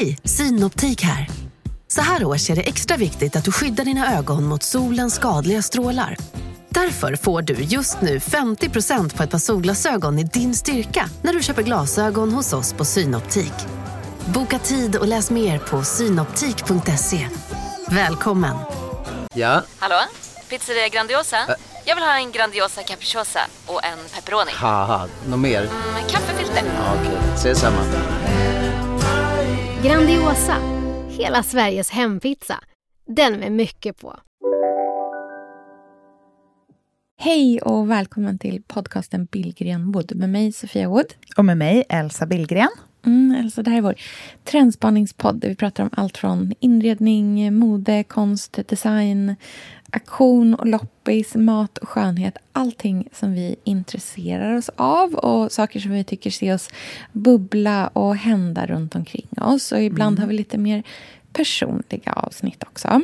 Hej, Synoptik här. Så här års är det extra viktigt att du skyddar dina ögon mot solens skadliga strålar. Därför får du just nu 50% på ett par solglasögon i din styrka när du köper glasögon hos oss på Synoptik. Boka tid och läs mer på synoptik.se. Välkommen! Ja, Hallå? Pizzeria Grandiosa? Jag vill ha en Grandiosa capriciosa och en pepperoni. något mer? Med kaffefilter. Ja, Okej, ses samma. Grandiosa, hela Sveriges hempizza. Den med mycket på. Hej och välkommen till podcasten Billgren Wood med mig Sofia Wood. Och med mig, Elsa Billgren. Mm, alltså det här är vår trendspaningspodd där vi pratar om allt från inredning, mode, konst, design, aktion och loppis, mat och skönhet. Allting som vi intresserar oss av och saker som vi tycker ser oss bubbla och hända runt omkring oss. Och ibland har vi lite mer personliga avsnitt också.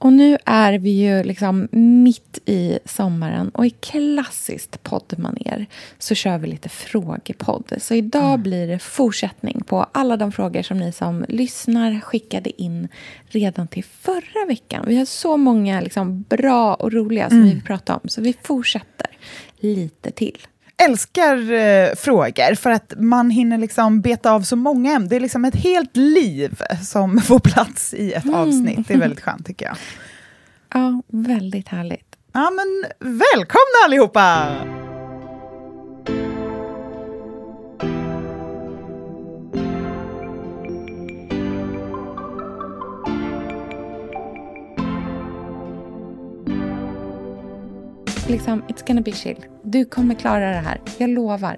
Och nu är vi ju liksom mitt i sommaren och i klassiskt poddmaner så kör vi lite frågepodd. Så idag blir det fortsättning på alla de frågor som ni som lyssnar skickade in redan till förra veckan. Vi har så många liksom bra och roliga som vi vill prata om så vi fortsätter lite till. Älskar eh, frågor för att man hinner liksom beta av så många ämnen. Det är liksom ett helt liv som får plats i ett avsnitt. Det är väldigt skönt tycker jag. Ja, väldigt härligt. Ja, men välkomna allihopa! Liksom, it's gonna be chill. Du kommer klara det här. Jag lovar.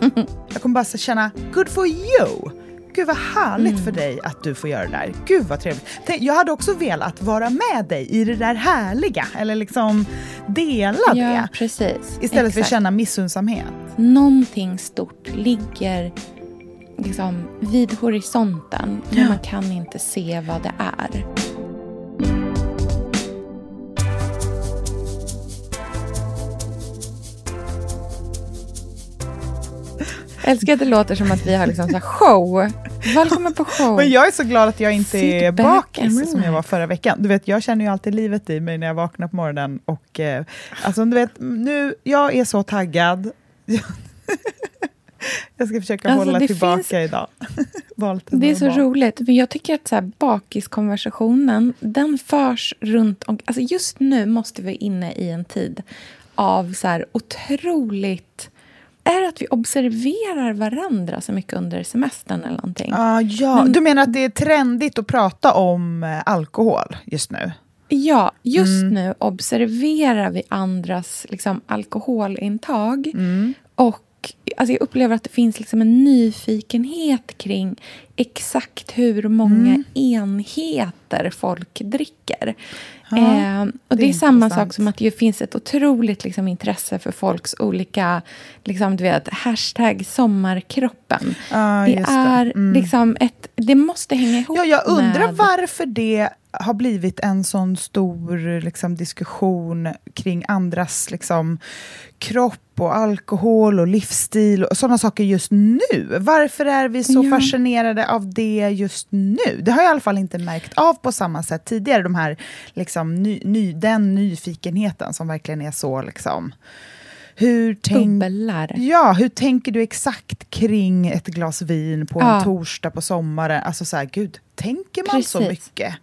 Jag kommer bara känna, good for you! Gud vad härligt för dig att du får göra det där. Gud vad trevligt. Tänk, Jag hade också velat vara med dig i det där härliga, eller liksom dela Ja, det. precis. Istället för att Exakt. känna missunnsamhet. någonting stort ligger liksom vid horisonten men Ja. man kan inte se vad det är. Älskar att det låter som att vi har liksom så show. Välkommen på show. Men jag är så glad att jag inte Sit är bakis som jag var förra veckan. Du vet, jag känner ju alltid livet i mig när jag vaknar på morgonen. Och, eh, alltså, du vet, nu, jag är så taggad. jag ska försöka Alltså, hålla tillbaka finns- idag. Vara Det är så roligt. För jag tycker att så här, bakiskonversationen, den förs runt om... Alltså just nu måste vi inne i en tid av så här otroligt... Är det att vi observerar varandra så mycket under semestern eller någonting? Ah, ja. Men- Du menar att det är trendigt att prata om eh, alkohol just nu? Ja, just Mm. nu observerar vi andras liksom, alkoholintag. Mm. Och alltså, jag upplever att det finns liksom en nyfikenhet kring exakt hur många Mm. enheter folk dricker. Eh, och det, det är är samma sak som att det finns ett otroligt liksom, intresse för folks olika, liksom, du vet, hashtag sommarkroppen. Ah, det just det. är Mm. liksom ett, det måste hänga ihop Ja, jag undrar med... varför det har blivit en sån stor liksom, diskussion kring andras liksom, kropp och alkohol och livsstil och sådana saker just nu. Varför är vi så Ja. fascinerade av det just nu? Det har jag i alla fall inte märkt av på samma sätt tidigare. De här, liksom, ny, ny, den nyfikenheten som verkligen är så... Liksom, hur tänk. Ja, hur tänker du exakt kring ett glas vin på en Ja. torsdag på sommaren? Alltså så här, gud, tänker man så Precis. mycket eh,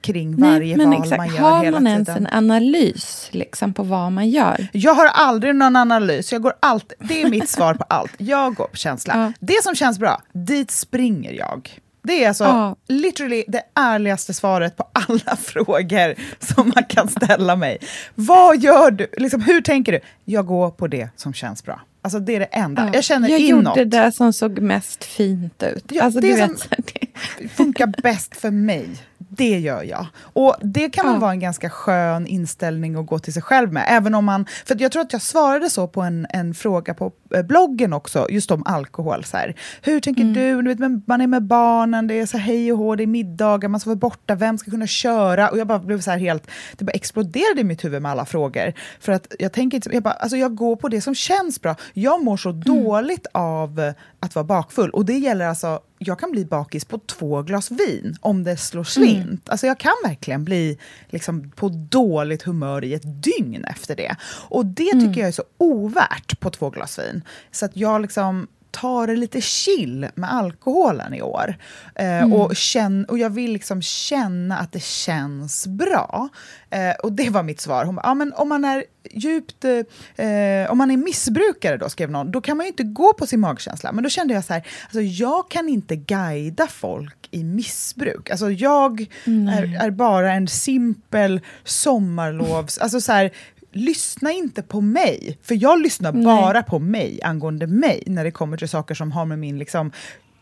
kring varje Nej, val exakt. man gör Har hela man ens tiden? en analys liksom, på vad man gör? Jag har aldrig någon analys, jag går allt, det är mitt svar på allt. Jag går på känsla. Ja. Det som känns bra, dit springer jag. Det är alltså Ja. literally det ärligaste svaret på alla frågor som man kan ställa mig. Vad gör du? Liksom, hur tänker du? Jag går på det som känns bra. Alltså det är det enda. Ja. Jag känner jag inåt. gjorde det som såg mest fint ut. Ja, alltså, det du som- vet, funkar bäst för mig. Det gör jag. Och det kan väl Ja. vara en ganska skön inställning att gå till sig själv med. Även om man, för jag tror att jag svarade så på en, en fråga på eh, bloggen också, just om alkohol. Så här. Hur tänker Mm. du? du vet, man är med barnen, det är så hej och hå, det är middagar, man ska vara borta, vem ska kunna köra? Och jag bara blev så här helt, det bara exploderade i mitt huvud med alla frågor. För att jag tänker jag, bara, alltså jag går på det som känns bra. Jag mår så Mm. dåligt av att vara bakfull. Och det gäller alltså, jag kan bli bakis på två glas vin om det slår slint. Mm. Alltså jag kan verkligen bli liksom, på dåligt humör i ett dygn efter det. Och det tycker mm. jag är så ovärt på två glas vin. Så att jag liksom ta det lite chill med alkoholen i år. Eh, mm. och, känn, och jag vill liksom känna att det känns bra. Eh, och det var mitt svar. Hon bara, ja, men om man är djupt... Eh, om man är missbrukare, då, skrev någon, då kan man ju inte gå på sin magkänsla. Men då kände jag så här, alltså, jag kan inte guida folk i missbruk. Alltså jag är, är, bara en simpel sommarlovs... Alltså så här, lyssna inte på mig, för jag lyssnar Nej. bara på mig angående mig när det kommer till saker som har med min liksom,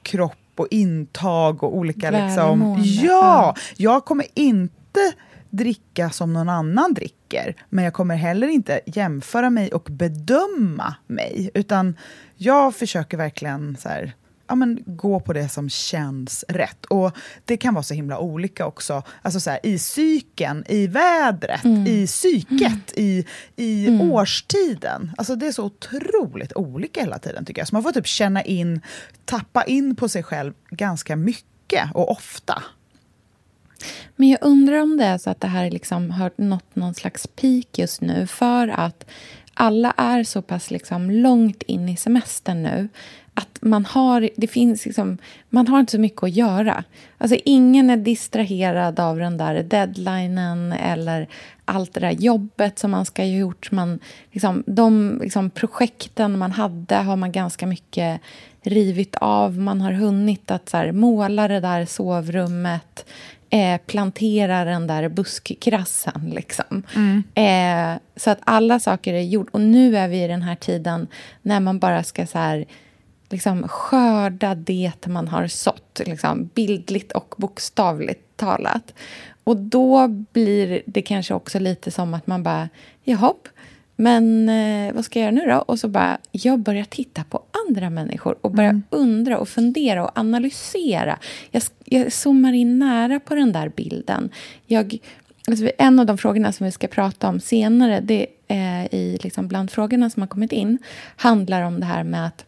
kropp och intag och olika... Liksom, ja, jag kommer inte dricka som någon annan dricker, men jag kommer heller inte jämföra mig och bedöma mig, utan jag försöker verkligen så här, ja, men, gå på det som känns rätt. Och det kan vara så himla olika också. Alltså så här, I psyken, i vädret, mm. i psyket, mm. i, i mm. årstiden. Alltså det är så otroligt olika hela tiden tycker jag. Så man får typ känna in, tappa in på sig själv ganska mycket och ofta. Men jag undrar om det är så att det här liksom har nått någon slags peak just nu för att alla är så pass liksom långt in i semestern nu att man har, det finns liksom, man har inte så mycket att göra. Alltså ingen är distraherad av den där deadlinen eller allt det där jobbet som man ska ha gjort. Man, liksom, de liksom, projekten man hade har man ganska mycket rivit av. Man har hunnit att så här, måla det där sovrummet eh, plantera den där buskkrassen. Liksom. Mm. Eh, så att alla saker är gjort. Och nu är vi i den här tiden när man bara ska så här, liksom, skörda det man har sått, liksom, bildligt och bokstavligt talat. Och då blir det kanske också lite som att man bara, jaha, men eh, vad ska jag göra nu då? Och så bara, jag börjar titta på andra människor och börjar mm. undra och fundera och analysera. Jag, jag zoomar in nära på den där bilden. Jag, alltså, en av de frågorna som vi ska prata om senare, det är i liksom bland frågorna som har kommit in, handlar om det här med att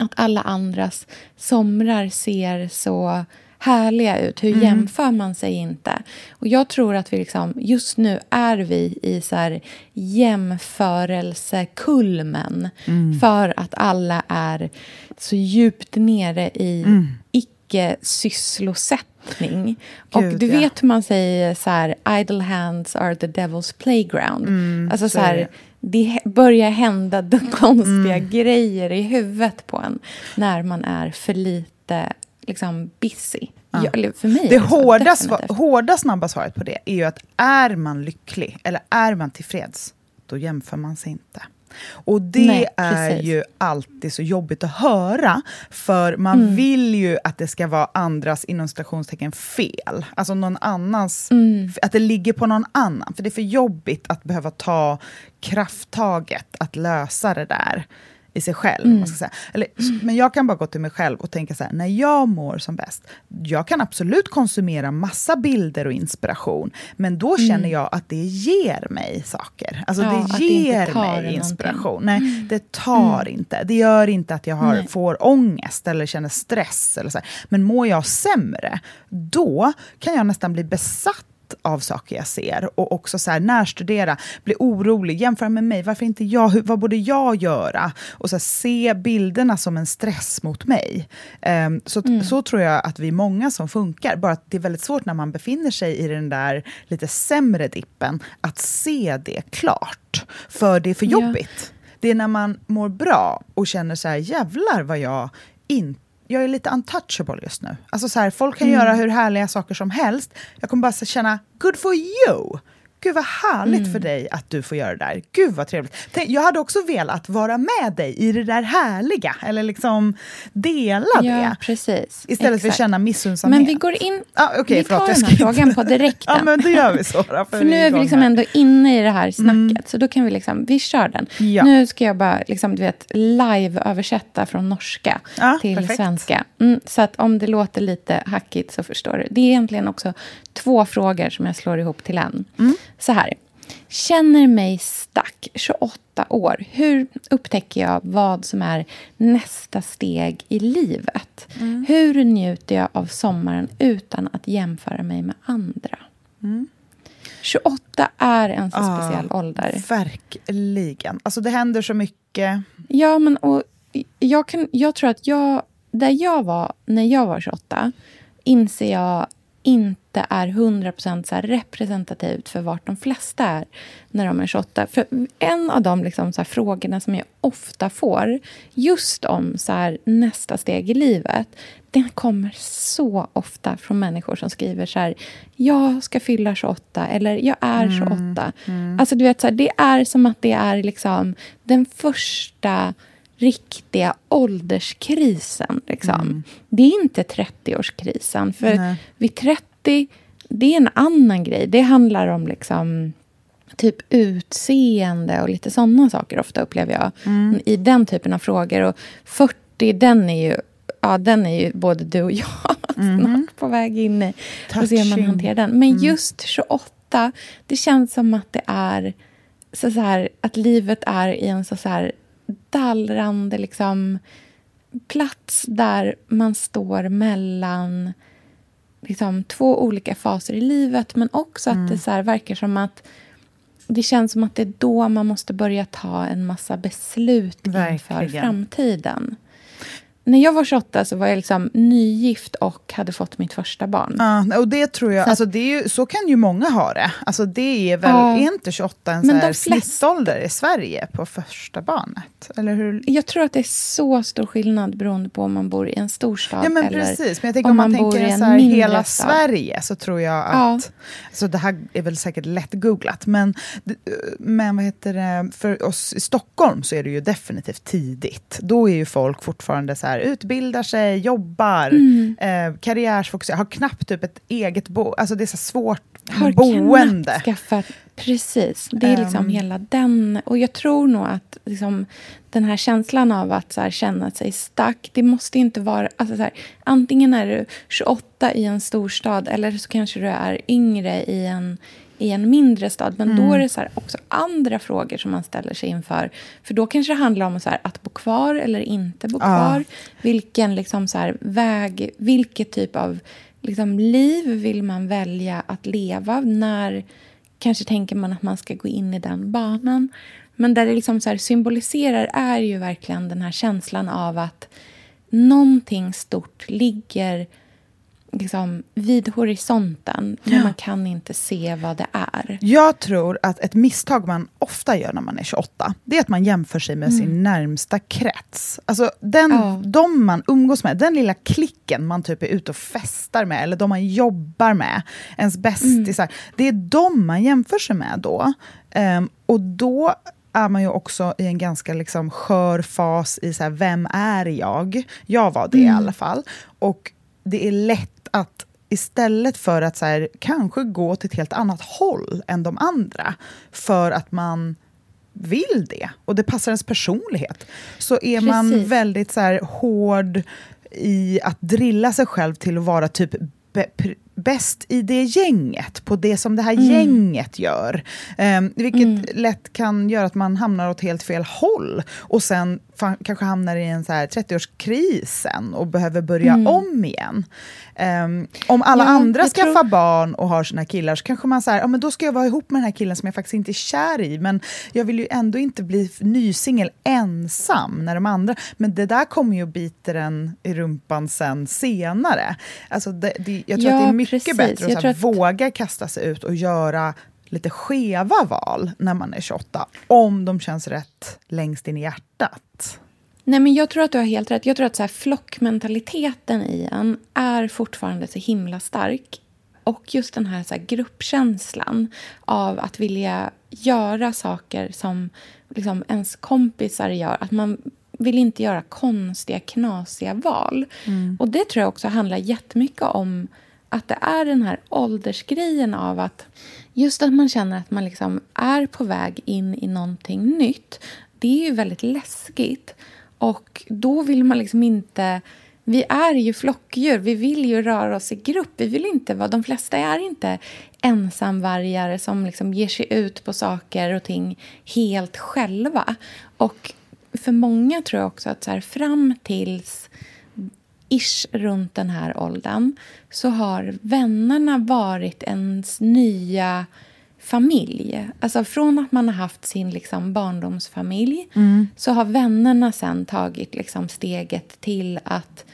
att alla andras somrar ser så härliga ut. Hur mm. jämför man sig inte? Och Jag tror att vi liksom, just nu är vi i så här jämförelsekulmen mm. för att alla är så djupt nere i mm. icke-sysselsättning. Och du vet ja. hur man säger så här, idle hands are the devil's playground. Mm, alltså så här, det börjar hända de konstiga mm. grejer i huvudet på en när man är för lite liksom, busy. Ja. Jag, för mig det hårda, hårda, snabba svaret på det är ju att är man lycklig eller är man tillfreds, då jämför man sig inte. Och det Nej, är ju alltid så jobbigt att höra, för man mm. vill ju att det ska vara andras inom citationstecken fel. Alltså någon annans, mm. att det ligger på någon annan. För det är för jobbigt att behöva ta krafttaget att lösa det där i sig själv. Mm. Eller, men jag kan bara gå till mig själv och tänka så här, när jag mår som bäst, jag kan absolut konsumera massa bilder och inspiration, men då mm. känner jag att det ger mig saker. Alltså ja, det ger det mig inspiration. Nej, mm. det tar mm. inte. Det gör inte att jag har, får ångest eller känner stress. Eller så här. Men mår jag sämre, då kan jag nästan bli besatt av saker jag ser och också så här, närstudera, bli orolig, jämföra med mig, varför inte jag, hur, vad borde jag göra? Och så här, se bilderna som en stress mot mig. Um, så, mm. så tror jag att vi är många som funkar, bara att det är väldigt svårt när man befinner sig i den där lite sämre dippen, att se det klart, för det är för jobbigt. Ja. Det är när man mår bra och känner så här, jävlar vad jag inte jag är lite untouchable just nu. Alltså så här, folk kan mm. göra hur härliga saker som helst. Jag kommer bara känna, good for you! Gud vad härligt mm. för dig att du får göra det där. Gud vad trevligt. Jag hade också velat vara med dig i det där härliga, eller liksom dela ja, det. Precis. Istället Exakt. för att känna missunnsamhet. Men vi går in, ah, okay, vi tar den här frågan på direkten. ja, men då gör vi så. För, för nu är vi liksom ändå inne i det här snacket, mm. så då kan vi liksom, vi kör den. Ja. Nu ska jag bara liksom, du vet, live-översätta från norska ja, till perfekt. svenska. Mm, så att om det låter lite hackigt så förstår du. Det är egentligen också två frågor som jag slår ihop till en. Mm. Så här. Känner mig stack, 28 år. Hur upptäcker jag vad som är nästa steg i livet? Mm. Hur njuter jag av sommaren utan att jämföra mig med andra? 28 är en så Ah, speciell ålder. Verkligen. Alltså det händer så mycket. Ja, men och jag, kan, jag tror att jag, där jag var när jag var 28 inser jag inte är 100% så representativt för vart de flesta är när de är 28. För en av de liksom så frågorna som jag ofta får just om så nästa steg i livet den kommer så ofta från människor som skriver så här jag ska fylla 28 eller jag är 28. Alltså du vet, så här, det är som att det är liksom den första riktiga ålderskrisen. Liksom. Det är inte 30-årskrisen. För Nej. vid 30, det är en annan grej. Det handlar om liksom typ utseende och lite såna saker ofta upplever jag i den typen av frågor. Och 40, den är ju, ja, den är ju både du och jag snart på väg in i. Och se hur man Touching. hanterar den. Men just 28, det känns som att det är så, så här, att livet är i en så, så här dallrande liksom, plats där man står mellan liksom, två olika faser i livet men också att det så här, verkar som att det känns som att det är då man måste börja ta en massa beslut inför Verkligen. framtiden. När jag var 28 så var jag liksom nygift och hade fått mitt första barn. Ja, och det tror jag, Så alltså det är ju, så kan ju många ha det. Alltså det är väl, Ja. är inte 28 en Men så flesta- snittålder i Sverige på första barnet? Eller hur? Jag tror att det är så stor skillnad beroende på om man bor i en storstad Ja men eller precis, men jag tänker om man, bor tänker i en så här, hela stad. Sverige så tror jag att, Ja. alltså det här är väl säkert lätt googlat, men, men vad heter det, för oss i Stockholm så är det ju definitivt tidigt. Då är ju folk fortfarande så här, utbildar sig, jobbar, Mm. eh, karriärsfokuserade, har knappt typ ett eget bo, alltså det är så svårt har boende. knappt skaffat... Precis. Det är liksom Ehm. hela den... Och jag tror nog att liksom, den här känslan av att så här, känna sig stack, det måste inte vara... Alltså, så här, antingen är du 28 i en storstad eller så kanske du är yngre i en, i en mindre stad. Men då är det så också andra frågor som man ställer sig inför. För då kanske det handlar om så att bo kvar eller inte bo Ja. kvar. Vilken liksom, så väg, vilket typ av liksom, liv vill man välja att leva? När kanske tänker man att man ska gå in i den banan? Men där det liksom så symboliserar är ju verkligen den här känslan av att någonting stort ligger liksom vid horisonten, men man kan inte se vad det är. Jag tror att ett misstag man ofta gör när man är 28, det är att man jämför sig med sin närmsta krets. Alltså den, Ja. de man umgås med, den lilla klicken man typ är ute och festar med, eller de man jobbar med, ens bästisar, det är de man jämför sig med då. Ehm, och då är man ju också i en ganska liksom skör fas i så här, vem är jag? Jag var det i alla fall. Och det är lätt att istället för att så här, kanske gå till ett helt annat håll än de andra, för att man vill det och det passar ens personlighet, så är man Precis. väldigt så här, hård i att drilla sig själv till att vara typ bäst i det gänget, på det som det här gänget gör. Um, vilket lätt kan göra att man hamnar åt helt fel håll och sen kanske hamnar i en så här 30-årskris sen och behöver börja om igen. Um, om alla Ja, andra skaffar tror- barn och har sina killar så kanske man säger, ja men då ska jag vara ihop med den här killen som jag faktiskt inte är kär i, men jag vill ju ändå inte bli nysingel ensam när de andra, men det där kommer ju att bita den i rumpan sen senare. Alltså det, det, jag tror Ja, att det är mycket precis. bättre att, här, att- våga kasta sig ut och göra lite skeva val när man är 28, om de känns rätt längst in i hjärtat. Nej, men jag tror att du har helt rätt. Jag tror att så här, flockmentaliteten i en är fortfarande så himla stark. Och just den här, så här gruppkänslan av att vilja göra saker som liksom ens kompisar gör. Att man vill inte göra konstiga, knasiga val. Och det tror jag också handlar jättemycket om att det är den här åldersgrejen av att just att man känner att man liksom är på väg in i någonting nytt. Det är ju väldigt läskigt. Och då vill man liksom inte vi är ju flockdjur. Vi vill ju röra oss i grupp. Vi vill inte vara, de flesta är inte ensamvargar som liksom ger sig ut på saker och ting helt själva. Och för många tror jag också att så här, fram tills ish runt den här åldern så har vännerna varit ens nya familj. Alltså från att man har haft sin liksom barndomsfamilj mm. så har vännerna sen tagit liksom steget till att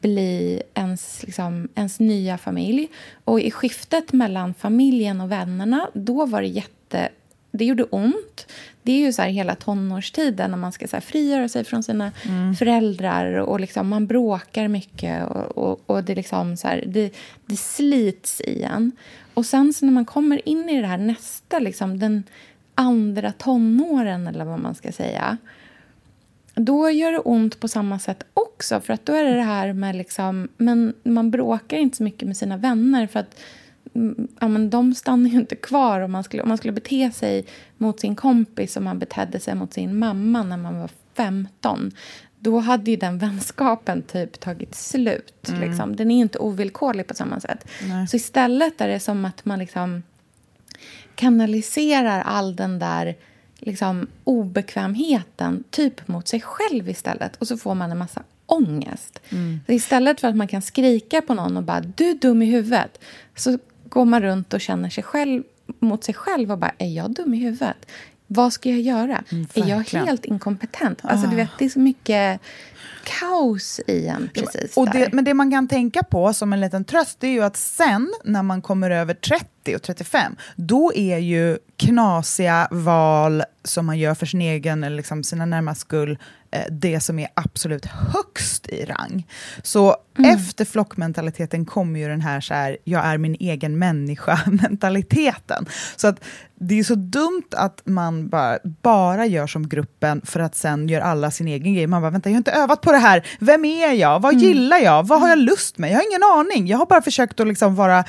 bli ens, liksom, ens nya familj. Och i skiftet mellan familjen och vännerna, då var det jätte... Det gjorde ont. Det är ju så hela tonårstiden när man ska så här frigöra sig från sina mm. föräldrar och liksom man bråkar mycket och, och, och det, liksom så här, det, det slits i en. Och sen så när man kommer in i det här nästa, liksom, den andra tonåren eller vad man ska säga då gör det ont på samma sätt också. För att då är det det här med liksom, men man bråkar inte så mycket med sina vänner för att ja, men de stannar ju inte kvar om man, skulle, om man skulle bete sig mot sin kompis som man betedde sig mot sin mamma när man var 15 då hade ju den vänskapen typ tagit slut. Mm. Liksom. Den är inte ovillkorlig på samma sätt. Nej. Så istället är det som att man liksom kanaliserar all den där liksom, obekvämheten typ mot sig själv istället. Och så får man en massa ångest. Mm. Så istället för att man kan skrika på någon och bara du är dum i huvudet så går man runt och känner sig själv mot sig själv och bara är jag dum i huvudet? Vad ska jag göra? Mm, är jag helt inkompetent? Alltså, du vet, det är så mycket kaos i en precis och det, Men det man kan tänka på som en liten tröst det är ju att sen när man kommer över 30 och 35 då är ju knasiga val som man gör för sin egen eller liksom sina närmast skull det som är absolut högst i rang. Så mm. efter flockmentaliteten kommer ju den här, så här jag är min egen människa-mentaliteten. Så att det är så dumt att man bara, bara gör som gruppen för att sen gör alla sin egen grej. Man bara, vänta, jag har inte övat på det här. Vem är jag? Vad mm. gillar jag? Vad har jag lust med? Jag har ingen aning. Jag har bara försökt att liksom vara, eh,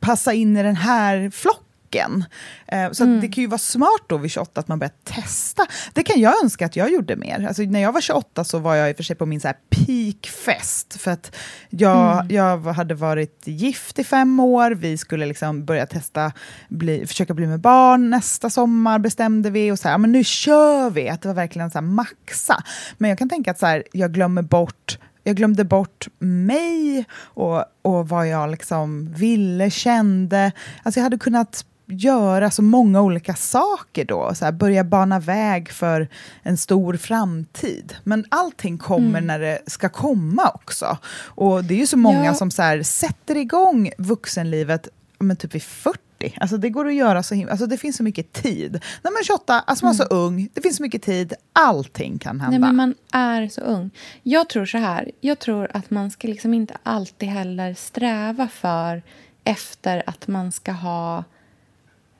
passa in i den här flocken boken. Eh, så mm. det kan ju vara smart då vid 28 att man börjar testa. Det kan jag önska att jag gjorde mer. Alltså, när jag var 28 så var jag i och för sig på min så här peakfest. För att jag, mm. jag hade varit gift i fem år, vi skulle liksom börja testa, bli, försöka bli med barn nästa sommar bestämde vi. Och så här, men nu kör vi! Att det var verkligen så här maxa. Men jag kan tänka att så här, jag glömmer bort jag glömde bort mig och, och vad jag liksom ville, kände. Alltså jag hade kunnat göra så många olika saker då, så här, börja bana väg för en stor framtid. Men allting kommer mm. när det ska komma också. Och det är ju så många ja. som så här, sätter igång vuxenlivet men typ vid 40. Alltså det går att göra så himla... Alltså det finns så mycket tid. När man är 28, alltså man är så mm. ung, det finns så mycket tid, allting kan hända. Nej, men man är så ung. Jag tror så här, jag tror att man ska liksom inte alltid heller sträva för efter att man ska ha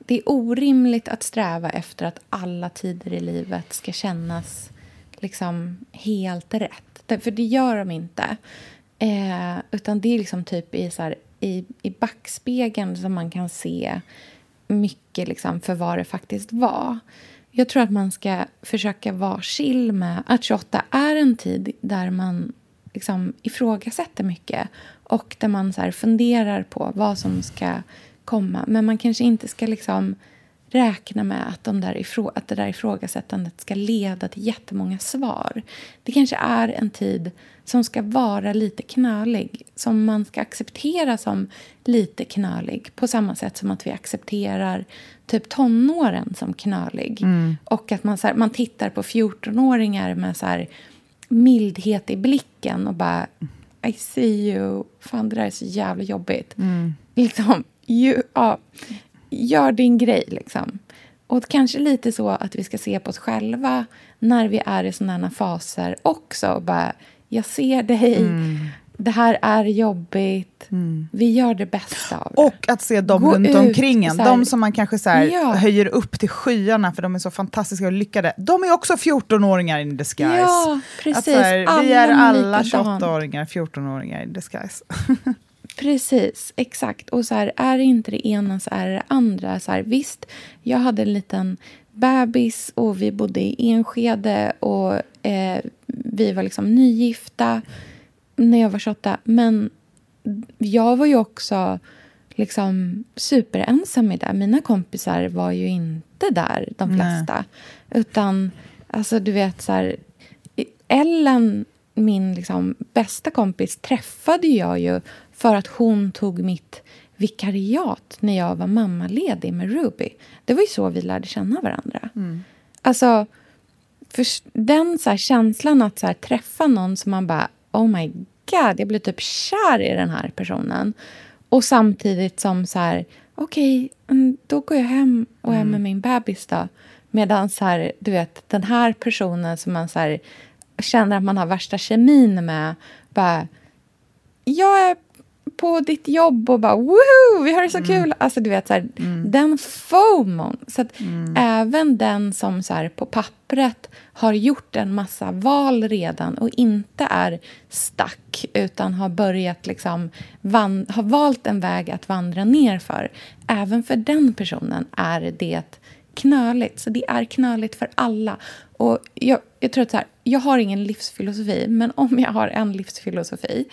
det är orimligt att sträva efter att alla tider i livet ska kännas liksom helt rätt. För det gör de inte. Eh, utan det är liksom typ i, så här, i, i backspegeln som man kan se mycket liksom för vad det faktiskt var. Jag tror att man ska försöka vara chill med att 28 är en tid där man liksom ifrågasätter mycket och där man så funderar på vad som ska komma. Men man kanske inte ska liksom räkna med att, de där ifrå att det där ifrågasättandet ska leda till jättemånga svar. Det kanske är en tid som ska vara lite knölig, som man ska acceptera som lite knölig på samma sätt som att vi accepterar typ tonåren som knölig. Mm. Och att man, så här, man tittar på 14-åringar med så här, mildhet i blicken och bara I see you. Fan, det där är så jävla jobbigt. Mm. Liksom, ju, ja, gör din grej. Liksom. Och kanske lite så att vi ska se på oss själva när vi är i sådana faser också. Bara, jag ser dig, mm. det här är jobbigt, mm. vi gör det bästa av det. Och att se dem Gå runt omkring en, de som man kanske så här, ja. höjer upp till skyarna för de är så fantastiska och lyckade. De är också 14-åringar in disguise. Ja, precis. Att, här, vi är alla 28-åringar, 14-åringar in disguise. Precis, exakt. Och så här, är det inte det ena så är det andra. Så här, visst, jag hade en liten bebis och vi bodde i Enskede och eh, vi var liksom nygifta. när jag var 28. Men jag var ju också liksom superensam i det. Mina kompisar var ju inte där, de flesta. Nej. Utan, alltså du vet så här, Ellen, min liksom bästa kompis, träffade jag ju för att hon tog mitt vikariat när jag var mammaledig med Ruby. Det var ju så vi lärde känna varandra. Mm. Alltså, för den så känslan att så träffa någon som man bara, oh my god, jag blir typ kär i den här personen. Och samtidigt som så här, okej, okay, mm, då går jag hem och är mm. med min bebis då. Medan så här, du vet, den här personen som man så här, känner att man har värsta kemin med, bara, jag är på ditt jobb och bara woho, vi har det så mm. kul. Alltså du vet, så här, mm. den FOMOn. Så att mm. även den som så här, på pappret har gjort en massa val redan och inte är stack utan har börjat liksom har valt en väg att vandra ner för. Även för den personen är det knöligt. Så det är knöligt för alla. Och jag, jag tror att så här, jag har ingen livsfilosofi, men om jag har en livsfilosofi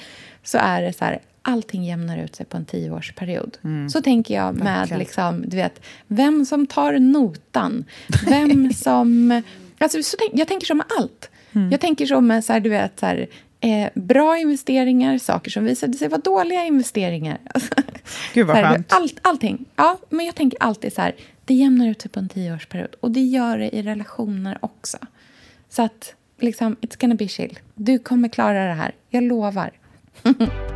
så är det så här, allting jämnar ut sig på en tioårsperiod. Mm. Så tänker jag med liksom, du vet, vem som tar notan. Vem som... Alltså, så tänk, jag tänker så med allt. Mm. Jag tänker så med så här, du vet, så här, eh, bra investeringar, saker som visade sig vara dåliga investeringar. Gud vad skönt. All, allting. Ja, men jag tänker alltid så här, det jämnar ut sig på en tioårsperiod. Och det gör det i relationer också. Så att, liksom, it's gonna be chill. Du kommer klara det här. Jag lovar.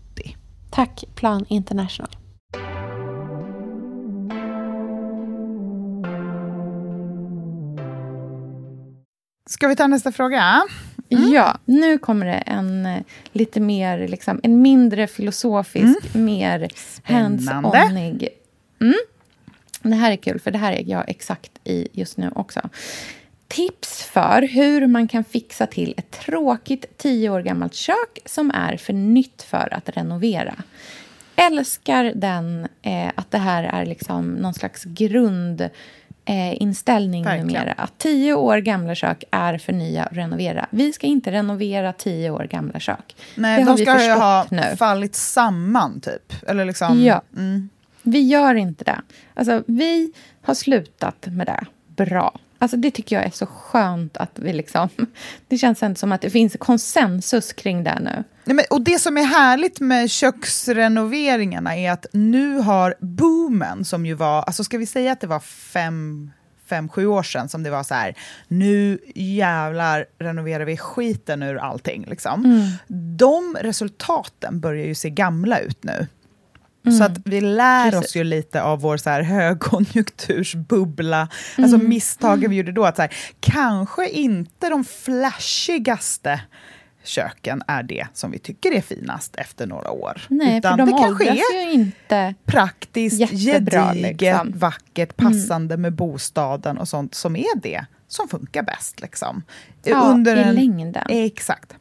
Tack Plan International. Ska vi ta nästa fråga? Ja, nu kommer det en eh, lite mer, liksom, en mindre filosofisk, mer Spännande. hands-onig. Mm. Det här är kul, för det här är jag exakt i just nu också. Tips för hur man kan fixa till ett tråkigt tio år gammalt kök som är för nytt för att renovera. Älskar den, eh, att det här är liksom någon slags grund eh, inställning Verkligen. numera. Att tio år gamla kök är för nya att renovera. Vi ska inte renovera tio år gamla kök. Nej, det har de vi ska ju ha nu. fallit samman, typ. Eller liksom... Ja. Mm. Vi gör inte det. Alltså, vi har slutat med det. Bra. Alltså, det tycker jag är så skönt att vi liksom... Det känns ändå som att det finns konsensus kring det nu. Nej, men, och det som är härligt med köksrenoveringarna är att nu har boomen, som ju var, alltså ska vi säga att det var fem, fem sju år sedan som det var så här, nu jävlar renoverar vi skiten ur allting. Liksom. De resultaten börjar ju se gamla ut nu. Så att vi lär Precis. oss ju lite av vår så här högkonjunktursbubbla. Alltså misstagen vi gjorde då. Att så här, kanske inte de flashigaste köken är det som vi tycker är finast efter några år. Nej, Utan för de det kanske är ju inte. praktiskt, jättebra, gediget, liksom. Mm. vackert, passande med bostaden och sånt som är det som funkar bäst. Liksom. Ja, i längden. Exakt.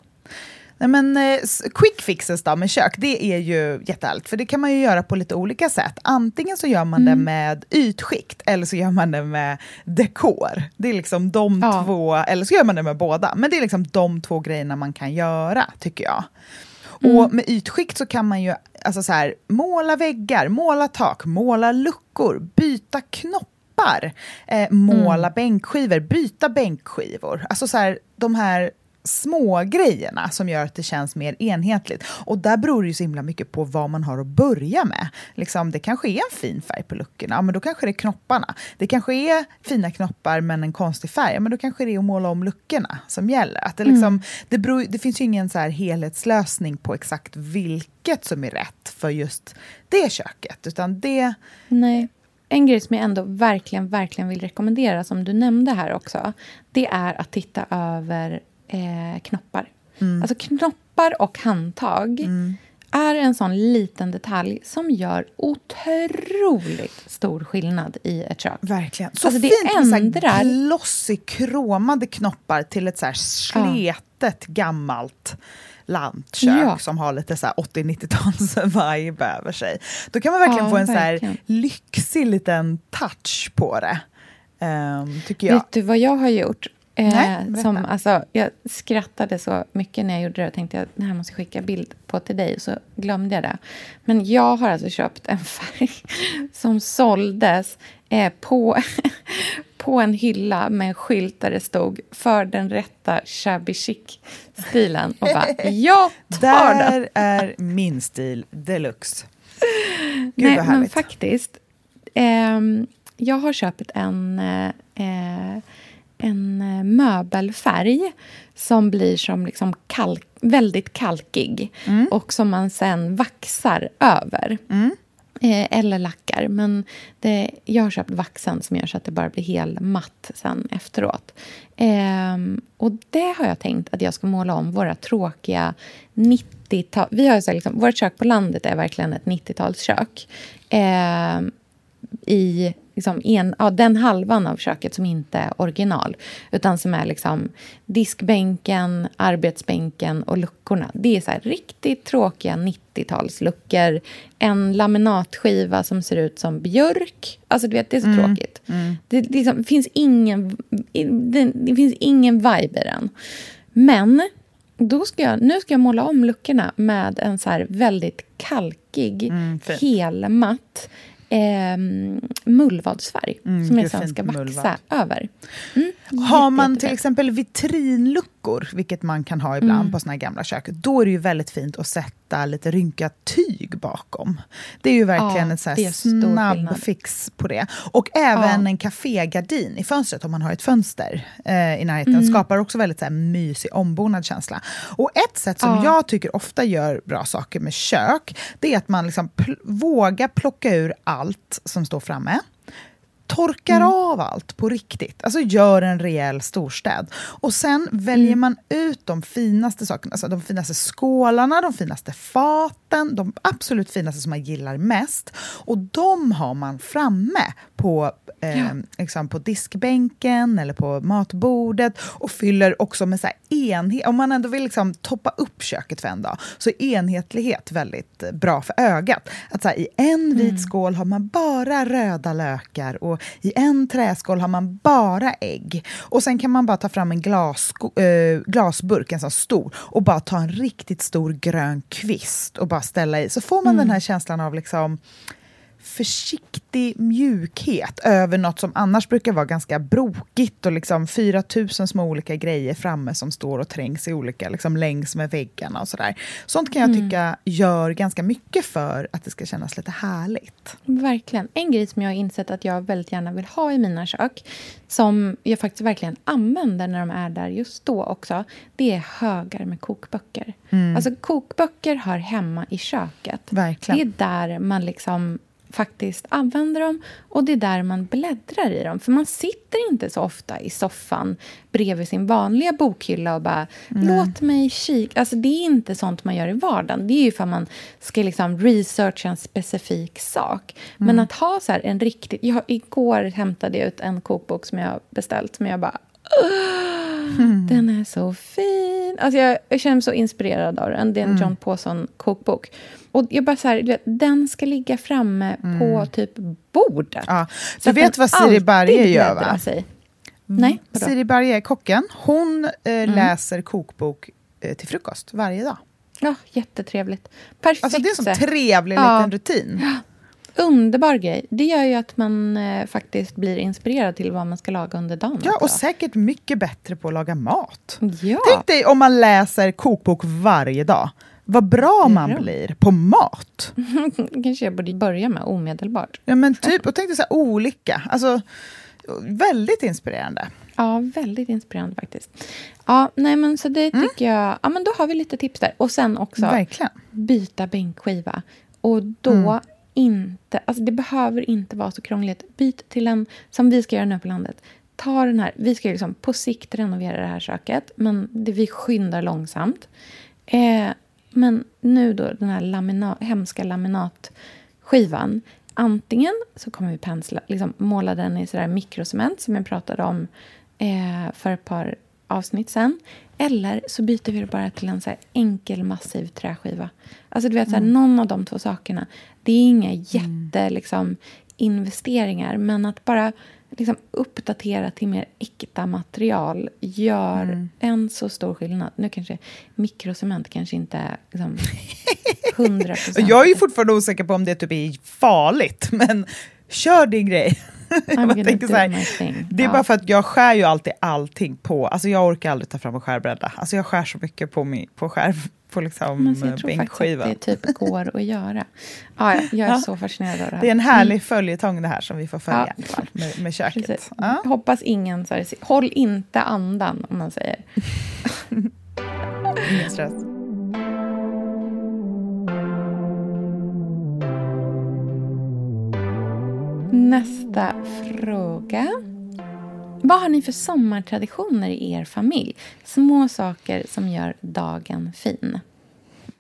Nej, men, eh, quick fixes då med kök, det är ju jättehärligt. För det kan man ju göra på lite olika sätt. Antingen så gör man Mm. det med ytskikt, eller så gör man det med dekor. Det är liksom de Ja. två, eller så gör man det med båda. Men det är liksom de två grejerna man kan göra, tycker jag. Mm. Och med ytskikt så kan man ju alltså så här, måla väggar, måla tak, måla luckor, byta knoppar, eh, måla mm. bänkskivor, byta bänkskivor. Alltså så här, de här små grejerna som gör att det känns mer enhetligt. Och där beror det ju så himla mycket på vad man har att börja med. Liksom, det kanske är en fin färg på luckorna, ja, men då kanske det är knopparna. Det kanske är fina knoppar men en konstig färg, ja, men då kanske det är att måla om luckorna som gäller. Att det, liksom, mm. det, beror, det finns ju ingen så här helhetslösning på exakt vilket som är rätt för just det köket, utan det... Nej. En grej som jag ändå verkligen, verkligen vill rekommendera, som du nämnde här också, det är att titta över eh, knoppar. Mm. Alltså knoppar och handtag mm. är en sån liten detalj som gör otroligt stor skillnad i ett kök. Verkligen. Så alltså, fint det ändrar... med glossy, kromade knoppar till ett så här sletet, ja. gammalt lantkök ja. som har lite 80-90-tals vibe över sig. Då kan man verkligen ja, få en verkligen. så här lyxig liten touch på det. Um, tycker jag. Vet du vad jag har gjort? Nej, eh, som, alltså, jag skrattade så mycket när jag gjorde det och tänkte att det här måste jag skicka bild på till dig. Så glömde jag det. Men jag har alltså köpt en färg som såldes eh, på, på en hylla med en skylt där det stod för den rätta shabby chic-stilen. Och bara, jag tar där den! är min stil deluxe. Gud, Nej, men faktiskt. Eh, jag har köpt en... Eh, en eh, möbelfärg som blir som liksom kalk, väldigt kalkig mm. och som man sen vaxar över. Mm. Eh, eller lackar. Men det, jag har köpt vaxen som gör så att det bara blir helt matt sen efteråt. Eh, och det har jag tänkt att jag ska måla om våra tråkiga 90-tal... Vi har så liksom, vårt kök på landet är verkligen ett 90-talskök. Eh, I liksom en, ja, den halvan av köket som inte är original. Utan som är liksom diskbänken, arbetsbänken och luckorna. Det är så riktigt tråkiga 90-talsluckor. En laminatskiva som ser ut som björk. Alltså du vet, det är så mm. tråkigt. Mm. Det, liksom, finns ingen, det, det, finns ingen vibe i den. Men då ska jag, nu ska jag måla om luckorna med en så väldigt kalkig, mm, helmatt eh, mullvadsfärg mm, som jag sen ska vaxa över. Mm, Har man till exempel vitrinluckor, vilket man kan ha ibland mm. på såna gamla kök, då är det ju väldigt fint att sätta lite rynkat tyg bakom. Det är ju verkligen ja, ett så snabb fix på det. Och även ja. en kafégardin i fönstret, om man har ett fönster eh, i närheten, mm. skapar också väldigt så här, mysig ombonad känsla. Och ett sätt som ja. jag tycker ofta gör bra saker med kök, det är att man liksom pl vågar plocka ur allt som står framme torkar mm. av allt på riktigt. Alltså gör en rejäl storstäd. Och sen väljer mm. man ut de finaste sakerna, alltså de finaste skålarna, de finaste faten, de absolut finaste som man gillar mest. Och de har man framme på, eh, ja. liksom på diskbänken eller på matbordet och fyller också med så enhet. Om man ändå vill liksom toppa upp köket för en dag så är enhetlighet väldigt bra för ögat. Att så här, I en vit mm. skål har man bara röda lökar och i en träskål har man bara ägg. Och sen kan man bara ta fram en glas, äh, glasburk, en sån stor, och bara ta en riktigt stor grön kvist och bara ställa i. Så får man mm. den här känslan av liksom försiktig mjukhet över något som annars brukar vara ganska brokigt och liksom 4 000 små olika grejer framme som står och trängs i olika, liksom längs med väggarna och sådär. Sånt kan jag mm. tycka gör ganska mycket för att det ska kännas lite härligt. Verkligen. En grej som jag har insett att jag väldigt gärna vill ha i mina kök, som jag faktiskt verkligen använder när de är där just då också, det är högar med kokböcker. Mm. Alltså kokböcker hör hemma i köket. Verkligen. Det är där man liksom faktiskt använder dem och det är där man bläddrar i dem. För man sitter inte så ofta i soffan bredvid sin vanliga bokhylla och bara Nej. låt mig kika. Alltså det är inte sånt man gör i vardagen. Det är ju för man ska liksom researcha en specifik sak. Mm. Men att ha så en riktigt... Jag, igår hämtade jag ut en kokbok som jag beställt som jag bara Mm. Den är så fin. Alltså jag, jag känner mig så inspirerad av den. Det är en mm. John Pawson kokbok. Och jag bara så här, den ska ligga framme mm. på typ bordet. Ja. Du vet vad Siri Berge gör, va? Sig. Mm. Nej, Siri Berge, kocken, hon eh, mm. läser kokbok eh, till frukost varje dag. Ja, jättetrevligt. Perfekt Alltså det är en sån trevlig Ja. liten rutin. Underbar grej. Det gör ju att man eh, faktiskt blir inspirerad till vad man ska laga under dagen. Ja, och också. säkert mycket bättre på att laga mat. ja. Tänk dig om man läser kokbok varje dag. Vad bra man blir på mat. kanske jag borde börja med omedelbart. Ja, men typ, och tänk dig så här olika. Alltså, väldigt inspirerande. Ja, väldigt inspirerande faktiskt. Ja, nej men så det Mm. tycker jag... Ja, men då har vi lite tips där. Och sen också Verkligen. byta bänkskiva. Och då Mm. Inte... Alltså det behöver inte vara så krångligt. Byt till en, som vi ska göra nu på landet. Ta den här, vi ska liksom på sikt renovera det här köket, men det, vi skyndar långsamt. Eh, men nu då, den här lamina, hemska laminatskivan. Antingen så kommer vi pensla, liksom måla den i sådär mikrocement som jag pratade om eh, för ett par avsnitt sen. Eller så byter vi det bara till en så enkel massiv träskiva. Alltså du vet, så här, någon av de två sakerna. Det är inga jätte liksom, investeringar, men att bara liksom, uppdatera till mer äkta material gör en så stor skillnad. Nu kanske mikrocement kanske inte är liksom, 100 procent. Jag är ju fortfarande osäker på om det typ är farligt, men kör din grej. Jag tänker så här, det är Ja. bara för att jag skär ju alltid allting på, alltså jag orkar aldrig ta fram en skärbräda. Alltså jag skär så mycket på, min, på skär, på liksom Men så jag tror faktiskt att det typ går att göra. Ja, ja, jag är Ja. så fascinerad av det här. Det är en härlig följetong det här som vi får följa Ja. fall, med, med köket. Ja. Hoppas ingen... Så här, håll inte andan, om man säger. Ingen stress. Nästa fråga. Vad har ni för sommartraditioner i er familj? Små saker som gör dagen fin.